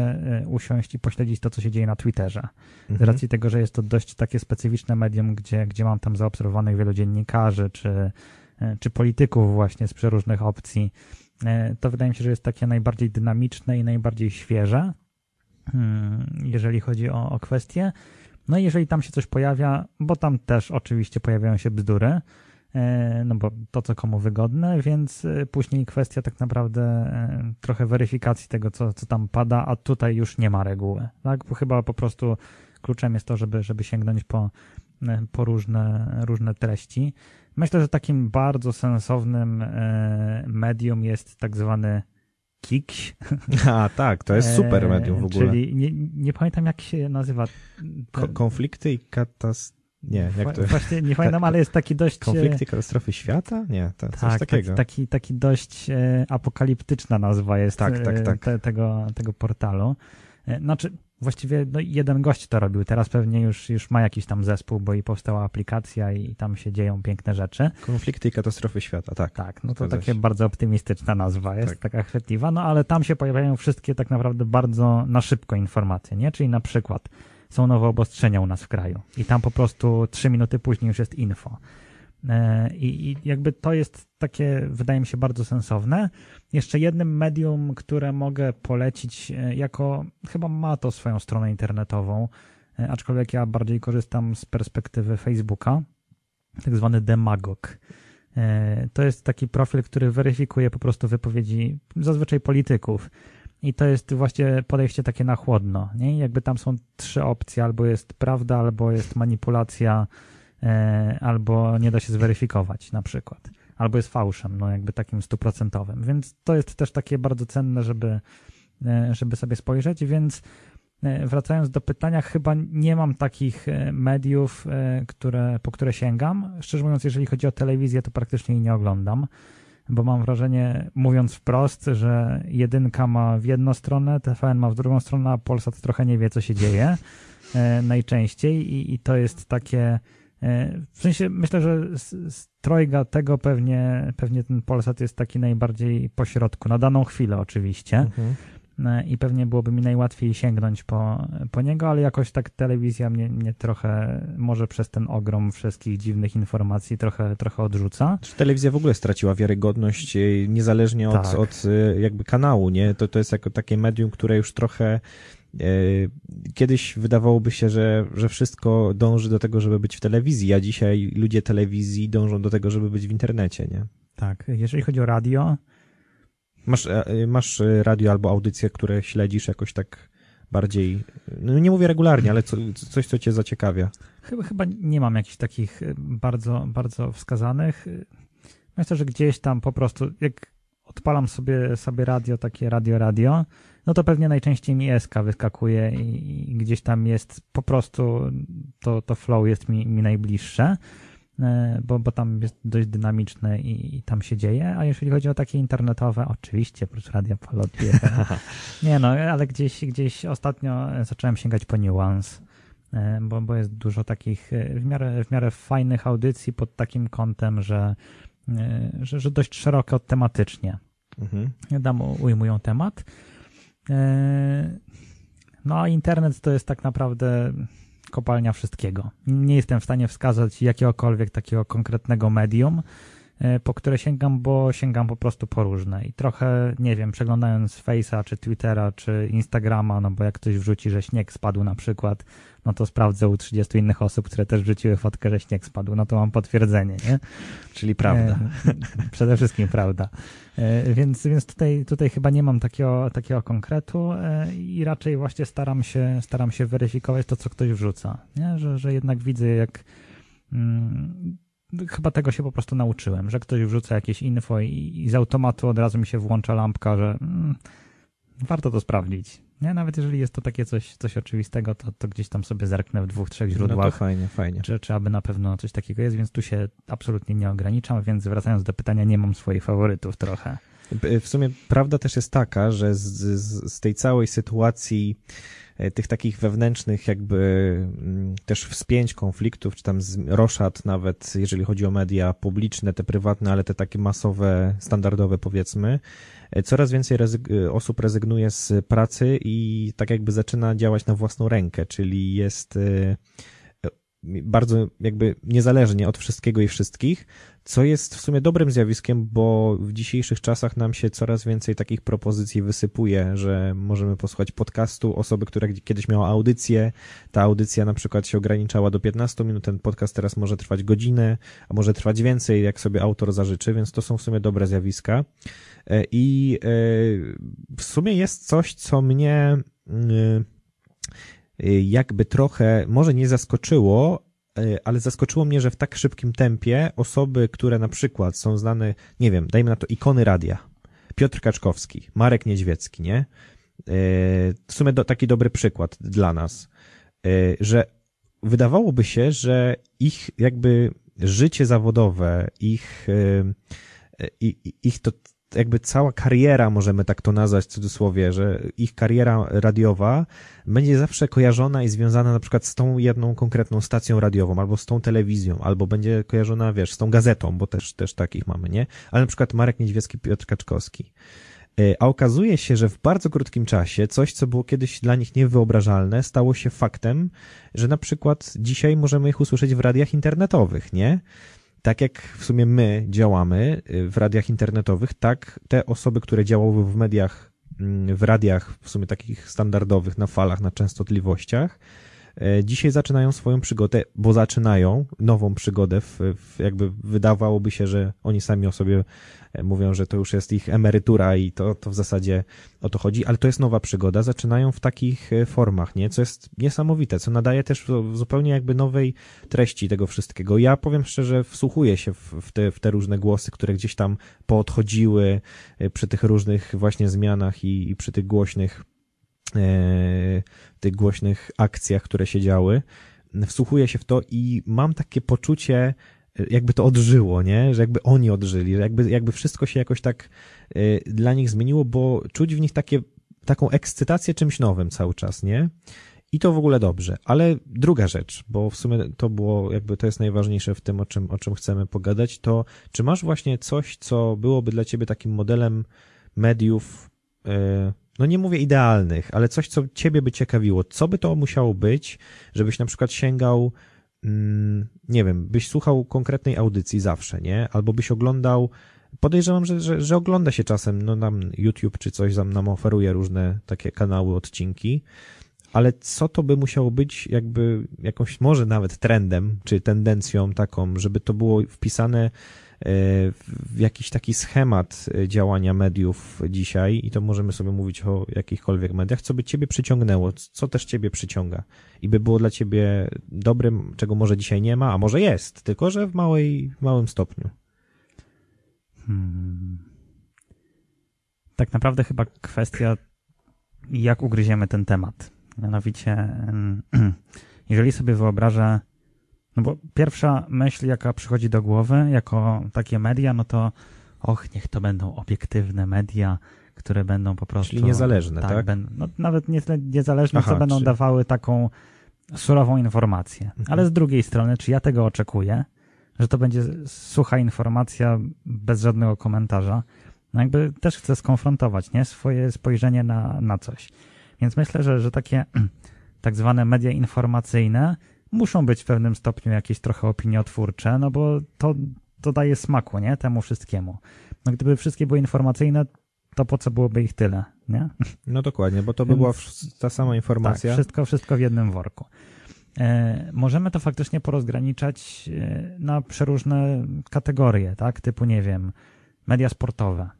usiąść i pośledzić to, co się dzieje na Twitterze. Mhm. Z racji tego, że jest to dość takie specyficzne medium, gdzie, gdzie mam tam zaobserwowanych wielu dziennikarzy, czy czy polityków właśnie z przeróżnych opcji, e, to wydaje mi się, że jest takie najbardziej dynamiczne i najbardziej świeże, hmm, jeżeli chodzi o, o kwestie. No i jeżeli tam się coś pojawia, bo tam też oczywiście pojawiają się bzdury, e, no bo to, co komu wygodne, więc później kwestia tak naprawdę trochę weryfikacji tego, co, co tam pada, a tutaj już nie ma reguły, tak? Bo chyba po prostu kluczem jest to, żeby, żeby sięgnąć po po różne, różne treści. Myślę, że takim bardzo sensownym medium jest tak zwany Kikś. (laughs) A, tak, to jest super medium w ogóle. Czyli nie, nie pamiętam, jak się nazywa. Ko konflikty i katastrofy. Nie, jak to Właśnie nie (laughs) pamiętam, ale jest taki dość... Konflikty, katastrofy świata? Nie, to tak, coś takiego. Taki, taki, taki dość apokaliptyczna nazwa jest tak, tak, tak. Te, tego, tego portalu. Znaczy, właściwie no, jeden gość to robił, teraz pewnie już, już ma jakiś tam zespół, bo i powstała aplikacja i tam się dzieją piękne rzeczy. Konflikty i katastrofy świata, tak. Tak, no to takie bardzo optymistyczna nazwa jest, tak. taka chwytliwa, no ale tam się pojawiają wszystkie tak naprawdę bardzo na szybko informacje, nie? Czyli na przykład są nowe obostrzenia u nas w kraju i tam po prostu trzy minuty później już jest info. E, I, I, jakby to jest takie, wydaje mi się, bardzo sensowne. Jeszcze jednym medium, które mogę polecić, e, jako chyba ma to swoją stronę internetową, e, aczkolwiek ja bardziej korzystam z perspektywy Facebooka, tak zwany Demagog. To jest taki profil, który weryfikuje po prostu wypowiedzi zazwyczaj polityków. I to jest właśnie podejście takie na chłodno. Nie? Jakby tam są trzy opcje: albo jest prawda, albo jest manipulacja, albo nie da się zweryfikować na przykład, albo jest fałszem, no jakby takim stuprocentowym. Więc to jest też takie bardzo cenne, żeby, e, żeby sobie spojrzeć, więc e, wracając do pytania, chyba nie mam takich mediów, które, po które sięgam. Szczerze mówiąc, jeżeli chodzi o telewizję, to praktycznie jej nie oglądam, bo mam wrażenie, mówiąc wprost, że jedynka ma w jedną stronę, TVN ma w drugą stronę, a Polsat trochę nie wie, co się dzieje najczęściej i, i to jest takie E, w sensie myślę, że z, z trojga tego pewnie, pewnie ten Polsat jest taki najbardziej pośrodku, na daną chwilę oczywiście. Mhm. E, I pewnie byłoby mi najłatwiej sięgnąć po, po niego, ale jakoś tak telewizja mnie, mnie trochę, może przez ten ogrom wszystkich dziwnych informacji trochę, trochę odrzuca. Telewizja w ogóle straciła wiarygodność e, niezależnie od, tak. od jakby kanału, nie? To, to jest jako takie medium, które już trochę E, kiedyś wydawałoby się, że, że wszystko dąży do tego, żeby być w telewizji, a dzisiaj ludzie telewizji dążą do tego, żeby być w internecie, nie? Tak. Jeżeli chodzi o radio. Masz, e, masz radio albo audycje, które śledzisz jakoś tak bardziej, no nie mówię regularnie, ale co, coś, co cię zaciekawia. Chyba, chyba nie mam jakichś takich e, bardzo, bardzo wskazanych. Myślę, że gdzieś tam po prostu, jak odpalam sobie, sobie radio, takie radio, radio, no to pewnie najczęściej mi SK wyskakuje i, i gdzieś tam jest po prostu to, to flow jest mi, mi najbliższe, e, bo, bo tam jest dość dynamiczne i, i tam się dzieje, a jeżeli chodzi o takie internetowe, oczywiście, oprócz Radia Polot, (laughs) nie no, ale gdzieś, gdzieś ostatnio zacząłem sięgać po Nuance, e, bo, bo jest dużo takich e, w miarę, w miarę fajnych audycji pod takim kątem, że, że, że dość szeroko tematycznie. Mhm. Dam ujmują temat. E, no a internet to jest tak naprawdę kopalnia wszystkiego. Nie jestem w stanie wskazać jakiegokolwiek takiego konkretnego medium, po które sięgam, bo sięgam po prostu po różne. I trochę, nie wiem, przeglądając Face'a, czy Twittera, czy Instagrama, no bo jak ktoś wrzuci, że śnieg spadł na przykład, no to sprawdzę u 30 innych osób, które też wrzuciły fotkę, że śnieg spadł, no to mam potwierdzenie, nie? Czyli prawda. E, (laughs) przede wszystkim prawda. E, więc, więc tutaj, tutaj chyba nie mam takiego, takiego konkretu e, i raczej właśnie staram się, staram się weryfikować to, co ktoś wrzuca, nie? Że, że jednak widzę, jak hmm, chyba tego się po prostu nauczyłem, że ktoś wrzuca jakieś info i, i z automatu od razu mi się włącza lampka, że hmm, warto to sprawdzić. Nie? Nawet jeżeli jest to takie coś, coś oczywistego, to, to gdzieś tam sobie zerknę w dwóch, trzech źródłach. No to fajnie, fajnie. Czy, czy aby na pewno coś takiego jest, więc tu się absolutnie nie ograniczam, więc wracając do pytania, nie mam swoich faworytów trochę. W sumie prawda też jest taka, że z, z, z tej całej sytuacji e, tych takich wewnętrznych jakby mm, też wspięć, konfliktów, czy tam roszad nawet, jeżeli chodzi o media publiczne, te prywatne, ale te takie masowe, standardowe powiedzmy, e, coraz więcej rezyg- osób rezygnuje z pracy i tak jakby zaczyna działać na własną rękę, czyli jest e, bardzo jakby niezależnie od wszystkiego i wszystkich, co jest w sumie dobrym zjawiskiem, bo w dzisiejszych czasach nam się coraz więcej takich propozycji wysypuje, że możemy posłuchać podcastu osoby, która kiedyś miała audycję, ta audycja na przykład się ograniczała do 15 minut, ten podcast teraz może trwać godzinę, a może trwać więcej, jak sobie autor zażyczy, więc to są w sumie dobre zjawiska. E, I e, w sumie jest coś, co mnie e, jakby trochę, może nie zaskoczyło, ale zaskoczyło mnie, że w tak szybkim tempie osoby, które na przykład są znane, nie wiem, dajmy na to ikony radia, Piotr Kaczkowski, Marek Niedźwiecki, nie? Y, w sumie do, taki dobry przykład dla nas, y, że wydawałoby się, że ich jakby życie zawodowe, ich, ich, ich to jakby cała kariera, możemy tak to nazwać w cudzysłowie, że ich kariera radiowa będzie zawsze kojarzona i związana na przykład z tą jedną konkretną stacją radiową, albo z tą telewizją, albo będzie kojarzona, wiesz, z tą gazetą, bo też, też takich mamy, nie? Ale na przykład Marek Niedźwiecki, Piotr Kaczkowski. E, a okazuje się, że w bardzo krótkim czasie coś, co było kiedyś dla nich niewyobrażalne, stało się faktem, że na przykład dzisiaj możemy ich usłyszeć w radiach internetowych, nie? Tak jak w sumie my działamy y, w radiach internetowych, tak te osoby, które działały w mediach, mm, w radiach w sumie takich standardowych, na falach, na częstotliwościach, dzisiaj zaczynają swoją przygodę, bo zaczynają nową przygodę, w, w jakby wydawałoby się, że oni sami o sobie e, mówią, że to już jest ich emerytura i to, to w zasadzie o to chodzi, ale to jest nowa przygoda, zaczynają w takich e, formach, nie? Co jest niesamowite, co nadaje też zupełnie jakby nowej treści tego wszystkiego. Ja powiem szczerze, wsłuchuję się w, w, te, w te różne głosy, które gdzieś tam poodchodziły przy tych różnych właśnie zmianach i, i przy tych głośnych E, tych głośnych akcjach, które się działy. Wsłuchuję się w to i mam takie poczucie, jakby to odżyło, nie? Że jakby oni odżyli, że jakby, jakby wszystko się jakoś tak e, dla nich zmieniło, bo czuć w nich takie, taką ekscytację czymś nowym cały czas, nie? I to w ogóle dobrze. Ale druga rzecz, bo w sumie to było, jakby to jest najważniejsze w tym, o czym, o czym chcemy pogadać, to czy masz właśnie coś, co byłoby dla ciebie takim modelem mediów, yy, no nie mówię idealnych, ale coś, co ciebie by ciekawiło. Co by to musiało być, żebyś na przykład sięgał, mm, nie wiem, byś słuchał konkretnej audycji zawsze, nie? Albo byś oglądał, podejrzewam, że, że, że ogląda się czasem, no nam YouTube czy coś nam, nam oferuje różne takie kanały, odcinki, ale co to by musiało być jakby jakąś, może nawet trendem, czy tendencją taką, żeby to było wpisane w jakiś taki schemat e, działania mediów dzisiaj i to możemy sobie mówić o jakichkolwiek mediach, co by ciebie przyciągnęło, co też ciebie przyciąga i by było dla ciebie dobrym, czego może dzisiaj nie ma, a może jest, tylko że w, małej, małym stopniu. Hmm. Tak naprawdę chyba kwestia, jak ugryziemy ten temat. Mianowicie, (clears throat) jeżeli sobie wyobrażę no bo pierwsza myśl, jaka przychodzi do głowy jako takie media, no to och, niech to będą obiektywne media, które będą po prostu... Czyli niezależne, tak? tak? No, nawet nie niezależne, Aha, co będą czy... dawały taką surową informację. Mhm. Ale z drugiej strony, czy ja tego oczekuję, że to będzie sucha informacja bez żadnego komentarza? No jakby też chcę skonfrontować, nie? Swoje spojrzenie na, na coś. Więc myślę, że, że takie (clears throat) tak zwane media informacyjne muszą być w pewnym stopniu jakieś trochę opiniotwórcze, no bo to, to daje smaku, nie? Temu wszystkiemu. No gdyby wszystkie były informacyjne, to po co byłoby ich tyle, nie? No dokładnie, bo to by była ta sama informacja. Tak, wszystko, wszystko w jednym worku. E, możemy to faktycznie porozgraniczać e, na przeróżne kategorie, tak? Typu, nie wiem, media sportowe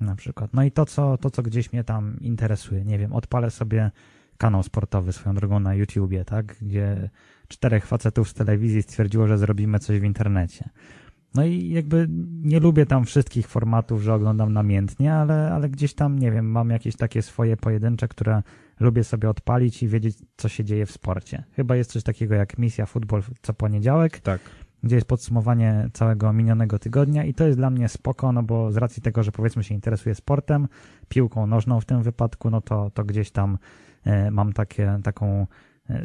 na przykład. No i to, co, to, co gdzieś mnie tam interesuje, nie wiem, odpalę sobie kanał sportowy swoją drogą na YouTubie, tak? Gdzie czterech facetów z telewizji stwierdziło, że zrobimy coś w internecie. No i jakby nie lubię tam wszystkich formatów, że oglądam namiętnie, ale, ale gdzieś tam, nie wiem, mam jakieś takie swoje pojedyncze, które lubię sobie odpalić i wiedzieć, co się dzieje w sporcie. Chyba jest coś takiego jak misja futbol co poniedziałek. Tak. Gdzie jest podsumowanie całego minionego tygodnia i to jest dla mnie spoko, no bo z racji tego, że powiedzmy się interesuje sportem, piłką nożną w tym wypadku, no to, to gdzieś tam e, mam takie, taką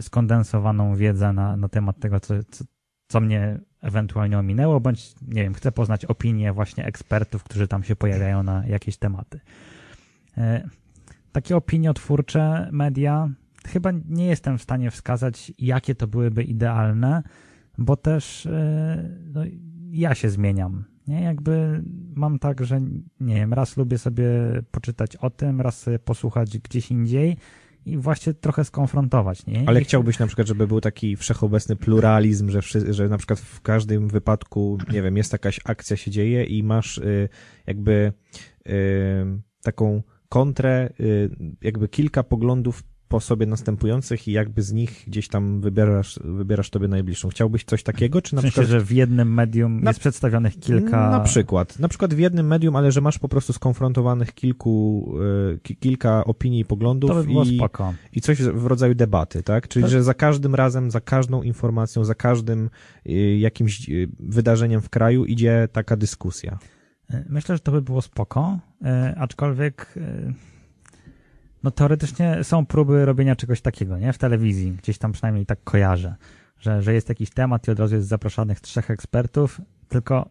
skondensowaną wiedzę na, na temat tego, co, co, co mnie ewentualnie ominęło, bądź, nie wiem, chcę poznać opinie właśnie ekspertów, którzy tam się pojawiają na jakieś tematy. E, takie opiniotwórcze media, chyba nie jestem w stanie wskazać, jakie to byłyby idealne, bo też e, no, ja się zmieniam. Nie, jakby mam tak, że nie wiem, raz lubię sobie poczytać o tym, raz posłuchać gdzieś indziej, i właśnie trochę skonfrontować. Nie? Ale chciałbyś na przykład, żeby był taki wszechobecny pluralizm, że, że na przykład w każdym wypadku, nie wiem, jest jakaś akcja się dzieje i masz y, jakby y, taką kontrę, y, jakby kilka poglądów po sobie następujących i jakby z nich gdzieś tam wybierasz, wybierasz tobie najbliższą. Chciałbyś coś takiego, czy na w sensie, przykład... że w jednym medium Na- jest przedstawionych kilka... Na przykład. Na przykład w jednym medium, ale że masz po prostu skonfrontowanych kilku, e, ki, kilka opinii i poglądów To by było i, spoko. i coś w rodzaju debaty, tak? Czyli, Tak. że za każdym razem, za każdą informacją, za każdym y, jakimś y, wydarzeniem w kraju idzie taka dyskusja. Myślę, że to by było spoko, aczkolwiek no teoretycznie są próby robienia czegoś takiego, nie? W telewizji, gdzieś tam przynajmniej tak kojarzę, że, że jest jakiś temat i od razu jest zapraszanych trzech ekspertów, tylko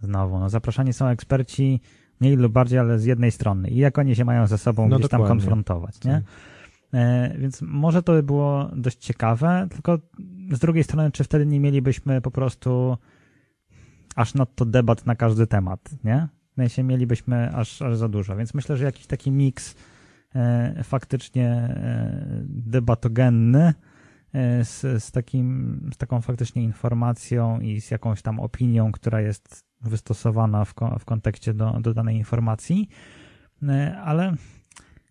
znowu, no zapraszani są eksperci mniej lub bardziej, ale z jednej strony i jak oni się mają ze sobą No gdzieś tam dokładnie. konfrontować, nie? Tak. E, więc może to by było dość ciekawe, tylko z drugiej strony, czy wtedy nie mielibyśmy po prostu aż nadto debat na każdy temat, nie? W sensie mielibyśmy aż, aż za dużo, więc myślę, że jakiś taki miks faktycznie e, debatogenny e, z, z, takim, z taką faktycznie informacją i z jakąś tam opinią, która jest wystosowana w, w kontekście do, do danej informacji, e, ale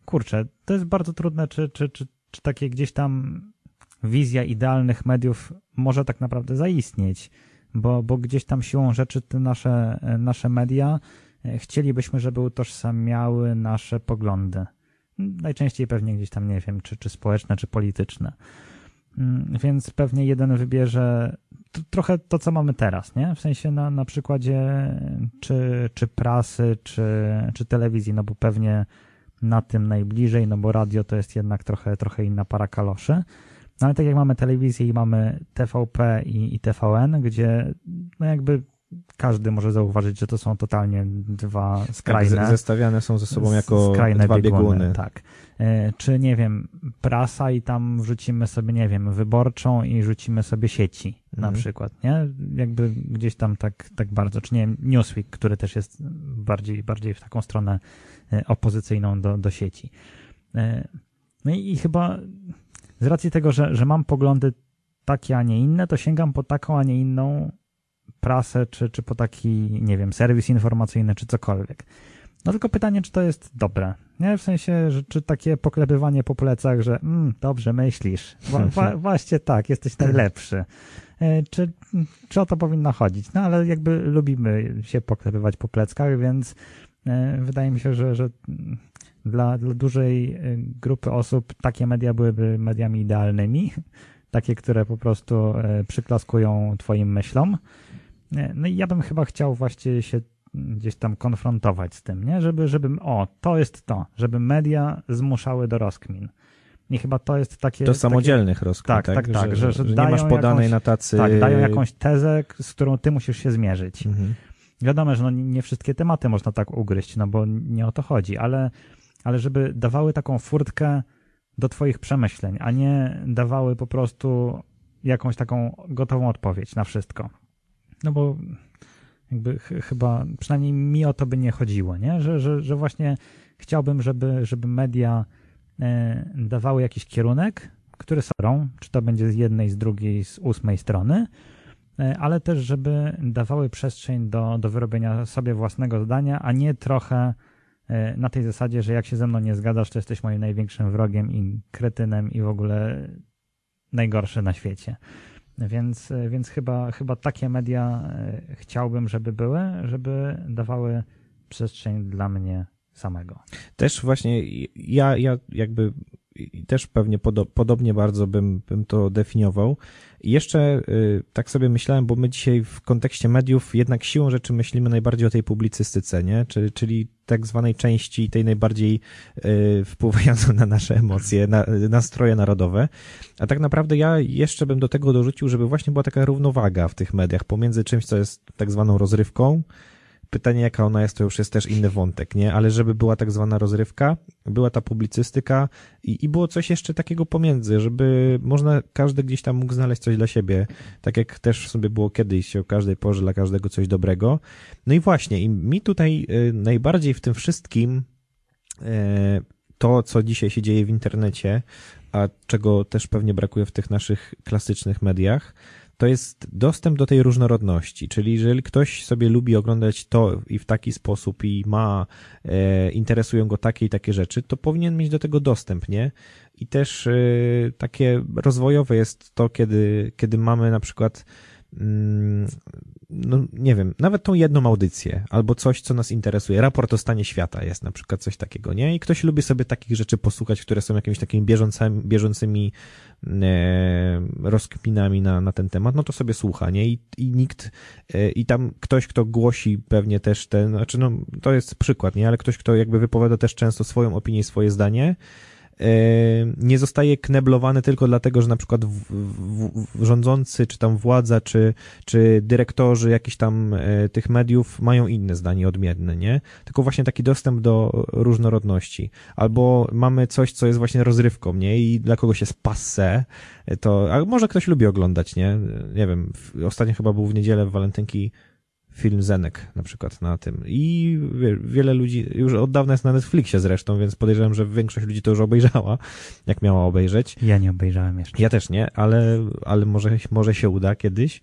kurczę, to jest bardzo trudne, czy, czy, czy, czy takie gdzieś tam wizja idealnych mediów może tak naprawdę zaistnieć, bo, bo gdzieś tam siłą rzeczy te nasze, nasze media e, chcielibyśmy, żeby utożsamiały nasze poglądy. Najczęściej pewnie gdzieś tam, nie wiem, czy, czy społeczne, czy polityczne. Mm, Więc pewnie jeden wybierze t- trochę to, co mamy teraz, nie? W sensie na, na przykładzie czy, czy prasy, czy, czy telewizji, no bo pewnie na tym najbliżej, no bo radio to jest jednak trochę, trochę inna para kaloszy. No ale tak jak mamy telewizję i mamy TVP i, i TVN, gdzie no jakby każdy może zauważyć, że to są totalnie dwa skrajne. Tak, zestawiane są ze sobą jako skrajne dwa bieguny. Tak. E, Czy nie wiem, prasa i tam wrzucimy sobie, nie wiem, wyborczą i rzucimy sobie sieci na Mhm. przykład, nie? Jakby gdzieś tam tak, tak bardzo, czy nie wiem, Newsweek, który też jest bardziej, bardziej w taką stronę e, opozycyjną do, do sieci. E, No i, i chyba z racji tego, że, że mam poglądy takie, a nie inne, to sięgam po taką, a nie inną prasę, czy, czy po taki, nie wiem, serwis informacyjny, czy cokolwiek. No tylko pytanie, czy to jest dobre. Nie, w sensie, że czy takie poklepywanie po plecach, że mm, dobrze myślisz, wa, wa, (laughs) właśnie tak, jesteś najlepszy. E, Czy, czy o to powinno chodzić? No ale jakby lubimy się poklepywać po pleckach, więc e, wydaje mi się, że, że dla, dla dużej e, grupy osób takie media byłyby mediami idealnymi, (laughs) takie, które po prostu przyklaskują twoim myślom. No i ja bym chyba chciał właśnie się gdzieś tam konfrontować z tym, nie? Żeby, żeby, o, to jest to, żeby media zmuszały do rozkmin. I chyba to jest takie... Do takie, samodzielnych rozkmin, tak, tak? tak, tak, że- że nie dają masz podanej jakąś- na tacy... Tak, dają jakąś tezę, z którą ty musisz się zmierzyć. Mhm. Wiadomo, że no nie nie wszystkie tematy można tak ugryźć, no bo nie o to chodzi, ale, ale żeby dawały taką furtkę do twoich przemyśleń, a nie dawały po prostu jakąś taką gotową odpowiedź na wszystko. No bo jakby ch są, przynajmniej mi o to by nie chodziło, nie? Że, że, że właśnie chciałbym, żeby, żeby media e, dawały jakiś kierunek, który są, czy to będzie z jednej, z drugiej, z ósmej strony, e, ale też, żeby dawały przestrzeń do, do wyrobienia sobie własnego zdania, a nie trochę e, na tej zasadzie, że jak się ze mną nie zgadzasz, to jesteś moim największym wrogiem i kretynem i w ogóle najgorszy na świecie. Więc, więc chyba, chyba takie media e, chciałbym, żeby były, żeby dawały przestrzeń dla mnie samego. Też właśnie ja, ja jakby i też pewnie podo podobnie bardzo bym, bym to definiował. I jeszcze y, tak sobie myślałem, bo my dzisiaj w kontekście mediów jednak siłą rzeczy myślimy najbardziej o tej publicystyce, nie? Czyli, czyli tak zwanej części tej najbardziej y, wpływającej na nasze emocje, na, nastroje narodowe. A tak naprawdę ja jeszcze bym do tego dorzucił, żeby właśnie była taka równowaga w tych mediach pomiędzy czymś, co jest tak zwaną rozrywką, Pytanie, jaka ona jest, to już jest też inny wątek, nie? Ale żeby była tak zwana rozrywka, była ta publicystyka i, i było coś jeszcze takiego pomiędzy, żeby można, każdy gdzieś tam mógł znaleźć coś dla siebie, tak jak też sobie było kiedyś o każdej porze dla każdego coś dobrego. No i właśnie, i mi tutaj y, najbardziej w tym wszystkim y, to, co dzisiaj się dzieje w internecie, a czego też pewnie brakuje w tych naszych klasycznych mediach, to jest dostęp do tej różnorodności, czyli jeżeli ktoś sobie lubi oglądać to i w taki sposób i ma, e, interesują go takie i takie rzeczy, to powinien mieć do tego dostęp, nie? I też e, takie rozwojowe jest to, kiedy, kiedy mamy na przykład no nie wiem, nawet tą jedną audycję, albo coś, co nas interesuje. Raport o stanie świata jest na przykład coś takiego, nie? I ktoś lubi sobie takich rzeczy posłuchać, które są jakimiś takimi bieżącymi, bieżącymi e, rozkminami na, na ten temat, no to sobie słucha, nie? I, i nikt, e, i tam ktoś, kto głosi pewnie też ten, znaczy no, to jest przykład, nie? Ale ktoś, kto jakby wypowiada też często swoją opinię swoje zdanie, nie zostaje kneblowany tylko dlatego, że na przykład w, w, w rządzący, czy tam władza, czy, czy dyrektorzy jakichś tam e, tych mediów mają inne zdanie odmienne, nie? Tylko właśnie taki dostęp do różnorodności. Albo mamy coś, co jest właśnie rozrywką, nie? I dla kogoś jest passe, to, a może ktoś lubi oglądać, nie? Nie wiem, ostatnio chyba był w niedzielę w walentynki film Zenek na przykład na tym. I wiele ludzi, już od dawna jest na Netflixie zresztą, więc podejrzewam, że większość ludzi to już obejrzała, (laughs) jak miała obejrzeć. Ja nie obejrzałem jeszcze. Ja też nie, ale, ale może, może się uda kiedyś.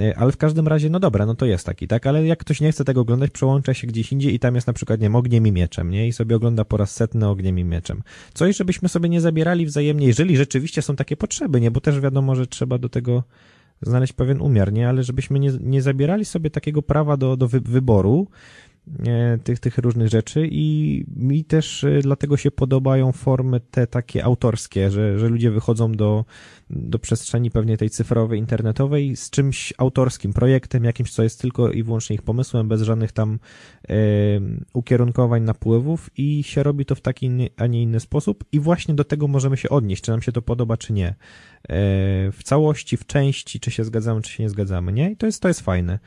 E, ale w każdym razie, no dobra, no to jest taki, tak? Ale jak ktoś nie chce tego oglądać, przełącza się gdzieś indziej i tam jest na przykład, nie wiem, ogniem i mieczem, nie? I sobie ogląda po raz setny ogniem i mieczem. Coś, żebyśmy sobie nie zabierali wzajemnie, jeżeli rzeczywiście są takie potrzeby, nie? Bo też wiadomo, że trzeba do tego znaleźć pewien umiar, nie? Ale żebyśmy nie, nie zabierali sobie takiego prawa do, do wy, wyboru tych, tych różnych rzeczy i mi też e, dlatego się podobają formy te takie autorskie, że, że ludzie wychodzą do, do przestrzeni pewnie tej cyfrowej, internetowej z czymś autorskim, projektem jakimś, co jest tylko i wyłącznie ich pomysłem, bez żadnych tam e, ukierunkowań, napływów i się robi to w taki, a nie inny sposób i właśnie do tego możemy się odnieść, czy nam się to podoba, czy nie. E, w całości, w części, czy się zgadzamy, czy się nie zgadzamy, nie? I to jest, to jest fajne.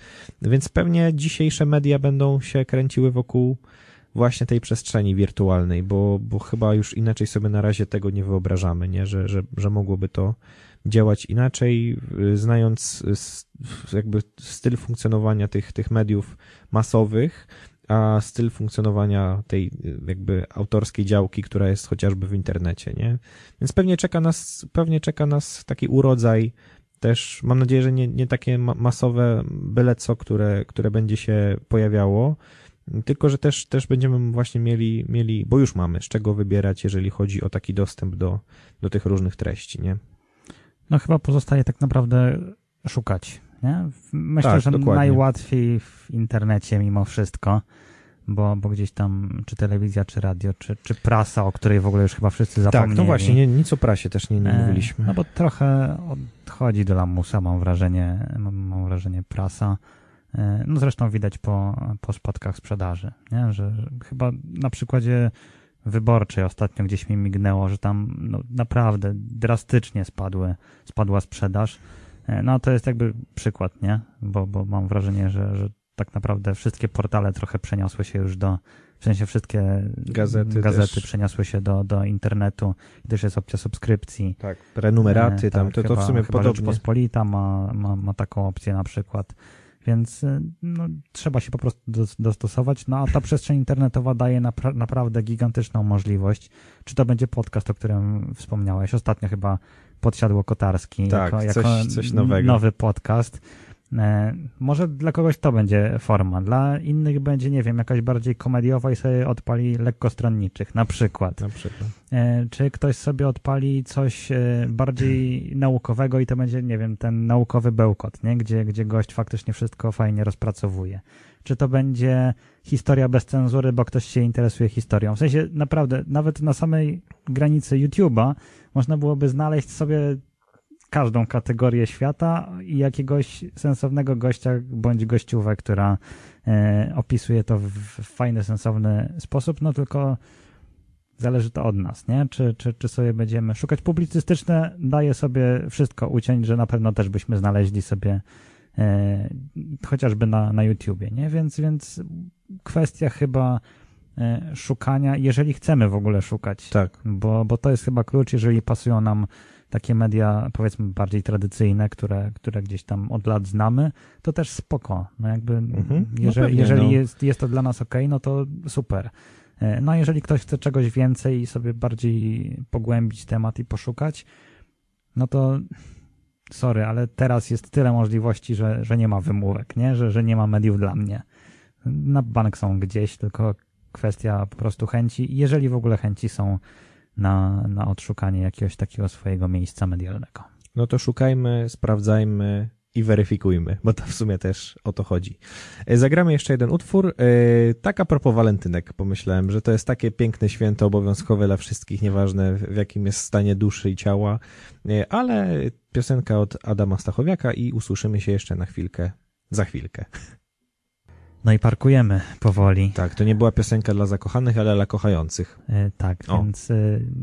Więc pewnie dzisiejsze media będą się kręciły wokół właśnie tej przestrzeni wirtualnej, bo, bo chyba już inaczej sobie na razie tego nie wyobrażamy, nie? Że, że, że mogłoby to działać inaczej, znając jakby styl funkcjonowania tych, tych mediów masowych, a styl funkcjonowania tej jakby autorskiej działki, która jest chociażby w internecie, nie? Więc pewnie czeka nas, pewnie czeka nas taki urodzaj też, mam nadzieję, że nie, nie takie masowe byle co, które, które będzie się pojawiało, tylko, że też, też będziemy właśnie mieli, mieli, bo już mamy z czego wybierać, jeżeli chodzi o taki dostęp do, do tych różnych treści, nie? No chyba pozostaje tak naprawdę szukać, nie? Myślę, tak, że dokładnie. najłatwiej w internecie mimo wszystko, bo, bo gdzieś tam czy telewizja, czy radio, czy, czy prasa, o której w ogóle już chyba wszyscy zapomnieli. Tak, no właśnie, nie, nic o prasie też nie, nie E, mówiliśmy. No bo trochę odchodzi do lamusa, mam wrażenie, mam, wrażenie prasa. E, No zresztą widać po, po spadkach sprzedaży, nie? Że, że chyba na przykładzie wyborczej ostatnio gdzieś mi mignęło, że tam no, naprawdę drastycznie spadły, spadła sprzedaż. E, No to jest jakby przykład, nie? Bo, bo mam wrażenie, że, że tak naprawdę wszystkie portale trochę przeniosły się już do, w sensie wszystkie Gazety gazety też. przeniosły się do, do internetu i też jest opcja subskrypcji. Tak, prenumeraty E, tam, tak, to, to chyba, w sumie chyba podobnie. Rzeczpospolita ma, ma, ma taką opcję na przykład. Więc e, no, trzeba się po prostu dos- dostosować. No a ta przestrzeń internetowa daje napra- naprawdę gigantyczną możliwość. Czy to będzie podcast, o którym wspomniałeś? Ostatnio chyba podsiadło Kotarski Tak, jako, coś- jako coś nowego. nowy podcast. E, może dla kogoś to będzie forma, dla innych będzie, nie wiem, jakaś bardziej komediowa i sobie odpali lekkostronniczych, na przykład. Na przykład. E, czy ktoś sobie odpali coś e, bardziej (clears throat) naukowego i to będzie, nie wiem, ten naukowy bełkot, nie? Gdzie, gdzie gość faktycznie wszystko fajnie rozpracowuje. Czy to będzie historia bez cenzury, bo ktoś się interesuje historią. W sensie naprawdę, nawet na samej granicy YouTube'a można byłoby znaleźć sobie każdą kategorię świata i jakiegoś sensownego gościa bądź gościówę, która e, opisuje to w, w fajny, sensowny sposób, no tylko zależy to od nas, nie? Czy, czy, czy sobie będziemy szukać publicystyczne, daje sobie wszystko uciąć, że na pewno też byśmy znaleźli sobie e, chociażby na, na YouTubie, nie? Więc, więc kwestia chyba e, szukania, jeżeli chcemy w ogóle szukać, Tak. bo, bo to jest chyba klucz, jeżeli pasują nam takie media, powiedzmy, bardziej tradycyjne, które, które gdzieś tam od lat znamy, to też spoko. No jakby, Mhm. No jeżeli, pewnie, jeżeli no. jest, jest to dla nas ok, no to super. E, No a jeżeli ktoś chce czegoś więcej i sobie bardziej pogłębić temat i poszukać, no to sorry, ale teraz jest tyle możliwości, że, że nie ma wymówek, nie? Że, że nie ma mediów dla mnie. Na bank są gdzieś, tylko kwestia po prostu chęci, jeżeli w ogóle chęci są na, na odszukanie jakiegoś takiego swojego miejsca medialnego. No to szukajmy, sprawdzajmy i weryfikujmy, bo to w sumie też o to chodzi. E, zagramy jeszcze jeden utwór. E, tak a propos walentynek, pomyślałem, że to jest takie piękne święto obowiązkowe dla wszystkich, nieważne w jakim jest stanie duszy i ciała, e, ale piosenka od Adama Stachowiaka i usłyszymy się jeszcze na chwilkę, za chwilkę. No i parkujemy powoli. Tak, to nie była piosenka dla zakochanych, ale dla kochających. E, tak, O. więc e,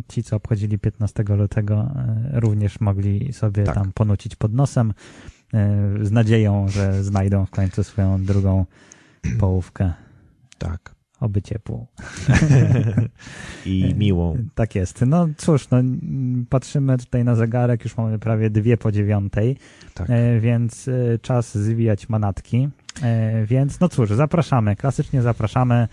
ci, co obchodzili 15 lutego, e, również mogli sobie Tak. tam ponucić pod nosem z nadzieją, że znajdą w końcu swoją drugą (clears throat) połówkę. Tak. Oby ciepłą. (laughs) I miłą. Tak jest. No cóż, no, patrzymy tutaj na zegarek, już mamy prawie dwie po dziewiątej, Tak. więc czas zwijać manatki. E, więc no cóż, zapraszamy, klasycznie zapraszamy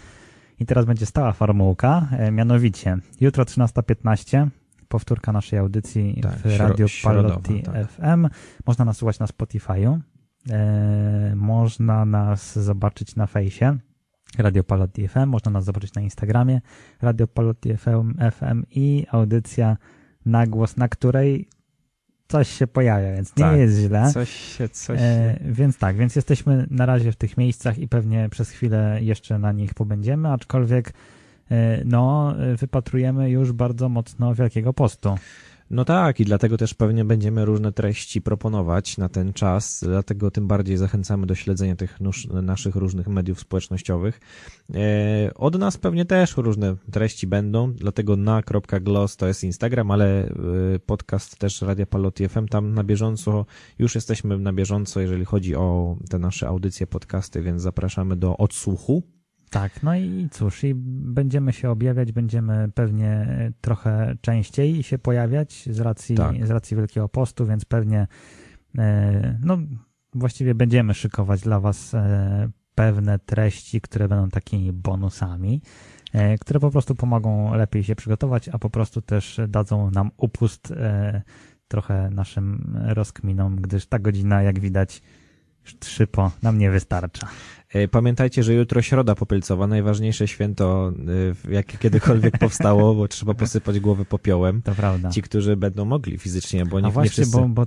i teraz będzie stała formułka, e, mianowicie jutro 13.15 powtórka naszej audycji Tak, w Radio Palotti tak. FM. Można nas słuchać na Spotify'u, e, można nas zobaczyć na fejsie Radio Palotti FM, można nas zobaczyć na Instagramie Radio Palotti FM, FM i audycja na głos, na której coś się pojawia, więc nie Tak, jest źle. Coś się, coś E, więc tak, więc jesteśmy na razie w tych miejscach i pewnie przez chwilę jeszcze na nich pobędziemy, aczkolwiek e, no, wypatrujemy już bardzo mocno Wielkiego Postu. No tak, i dlatego też pewnie będziemy różne treści proponować na ten czas, dlatego tym bardziej zachęcamy do śledzenia tych naszych różnych mediów społecznościowych. E, od nas pewnie też różne treści będą, dlatego na.gloss to jest Instagram, ale e, podcast też Radia Palotti FM, tam na bieżąco, już jesteśmy na bieżąco, jeżeli chodzi o te nasze audycje, podcasty, więc zapraszamy do odsłuchu. Tak, no i cóż, i będziemy się objawiać, będziemy pewnie trochę częściej się pojawiać z racji, Tak. z racji Wielkiego Postu, więc pewnie e, no właściwie będziemy szykować dla Was e, pewne treści, które będą takimi bonusami, e, które po prostu pomogą lepiej się przygotować, a po prostu też dadzą nam upust trochę naszym rozkminom, gdyż ta godzina, jak widać, już trzy po nam nie wystarcza. E, Pamiętajcie, że jutro środa popylcowa, najważniejsze święto, e, jakie kiedykolwiek (laughs) powstało, bo trzeba posypać głowę popiołem. To prawda. Ci, którzy będą mogli fizycznie, bo nie, A nie właśnie, wszyscy. bo, bo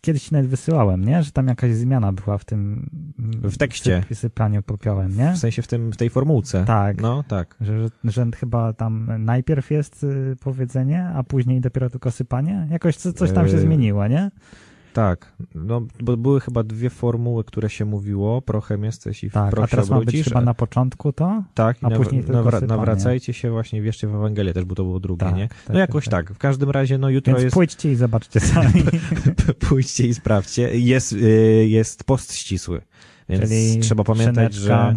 kiedyś nawet wysyłałem, nie? Że tam jakaś zmiana była w tym... W tekście. syp- Sypaniu popiołem, nie? W sensie w, tym, w tej formułce. Tak. No, tak. Że, że, że chyba tam najpierw jest y, powiedzenie, a później dopiero tylko sypanie? Jakoś co, coś tam się Yy, zmieniło, nie? Tak. No, bo były chyba dwie formuły, które się mówiło. Prochem jesteś i w Tak, a proch się teraz ma być obrócisz. chyba na początku to? Tak, i a później nawra- sypanie. nawracajcie się właśnie, wierzcie w Ewangelię też, bo to było drugie, Tak, nie? tak, No tak, jakoś tak. tak. W każdym razie, no jutro Więc jest... pójdźcie i zobaczcie (laughs) sami. (laughs) Pójdźcie i sprawdźcie. Jest, y, jest post ścisły. Więc Czyli trzeba pamiętać, szyneczka, że,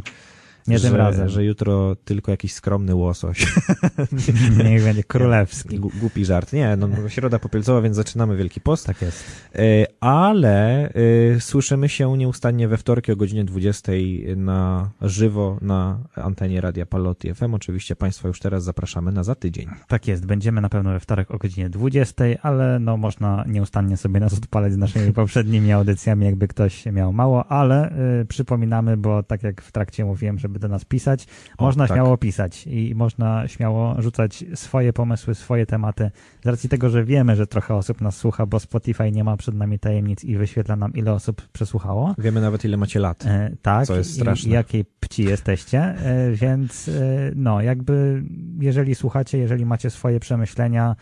Nie że, tym razem. że jutro tylko jakiś skromny łosoś. (laughs) Niech będzie królewski. Głupi żart. Nie, no środa popielcowa, więc zaczynamy Wielki Post. Tak jest. E, Ale e, słyszymy się nieustannie we wtorki o godzinie 20 na żywo na antenie Radia Palotti FM. Oczywiście Państwa już teraz zapraszamy na za tydzień. Tak jest, będziemy na pewno we wtorek o godzinie 20, ale no można nieustannie sobie nas odpalać z naszymi (laughs) poprzednimi audycjami, jakby ktoś miał mało, ale y, przypominamy, bo tak jak w trakcie mówiłem, żeby do nas pisać, O, można tak. śmiało pisać i można śmiało rzucać swoje pomysły, swoje tematy, z racji tego, że wiemy, że trochę osób nas słucha, bo Spotify nie ma przed nami tajemnic i wyświetla nam, ile osób przesłuchało. Wiemy nawet ile macie lat. E, tak, Co jest i- straszne. i jakiej pci jesteście, e, więc e, no, jakby jeżeli słuchacie, jeżeli macie swoje przemyślenia,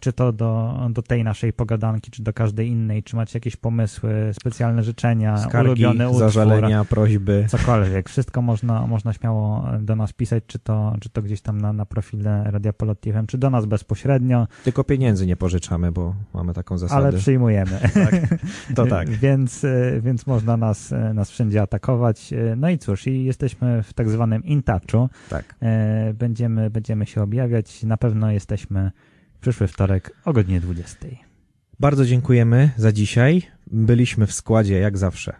czy to do, do tej naszej pogadanki, czy do każdej innej, czy macie jakieś pomysły, specjalne życzenia, Skargi, ulubiony utwór, zażalenia, prośby. cokolwiek, wszystko można, można śmiało do nas pisać, czy to, czy to gdzieś tam na, na profile Radia czy do nas bezpośrednio, Tylko pieniędzy nie pożyczamy, bo mamy taką zasadę. ale przyjmujemy. (laughs) To tak. (laughs) Więc, e, więc można nas, e, nas wszędzie atakować. E, No i cóż, i jesteśmy w tak zwanym intouchu. Tak. E, Będziemy, będziemy się objawiać. Na pewno jesteśmy przyszły wtorek o godzinie 20. Bardzo dziękujemy za dzisiaj. Byliśmy w składzie jak zawsze.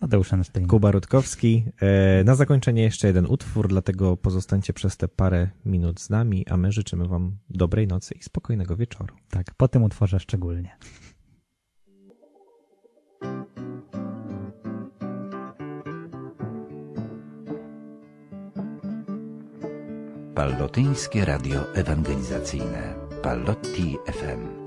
Mateusz Einstein. Kuba Rutkowski. E, na zakończenie jeszcze jeden utwór, dlatego pozostańcie przez te parę minut z nami, a my życzymy Wam dobrej nocy i spokojnego wieczoru. Tak, po tym utworze szczególnie. Pallotyńskie Radio Ewangelizacyjne. Pallotti FM.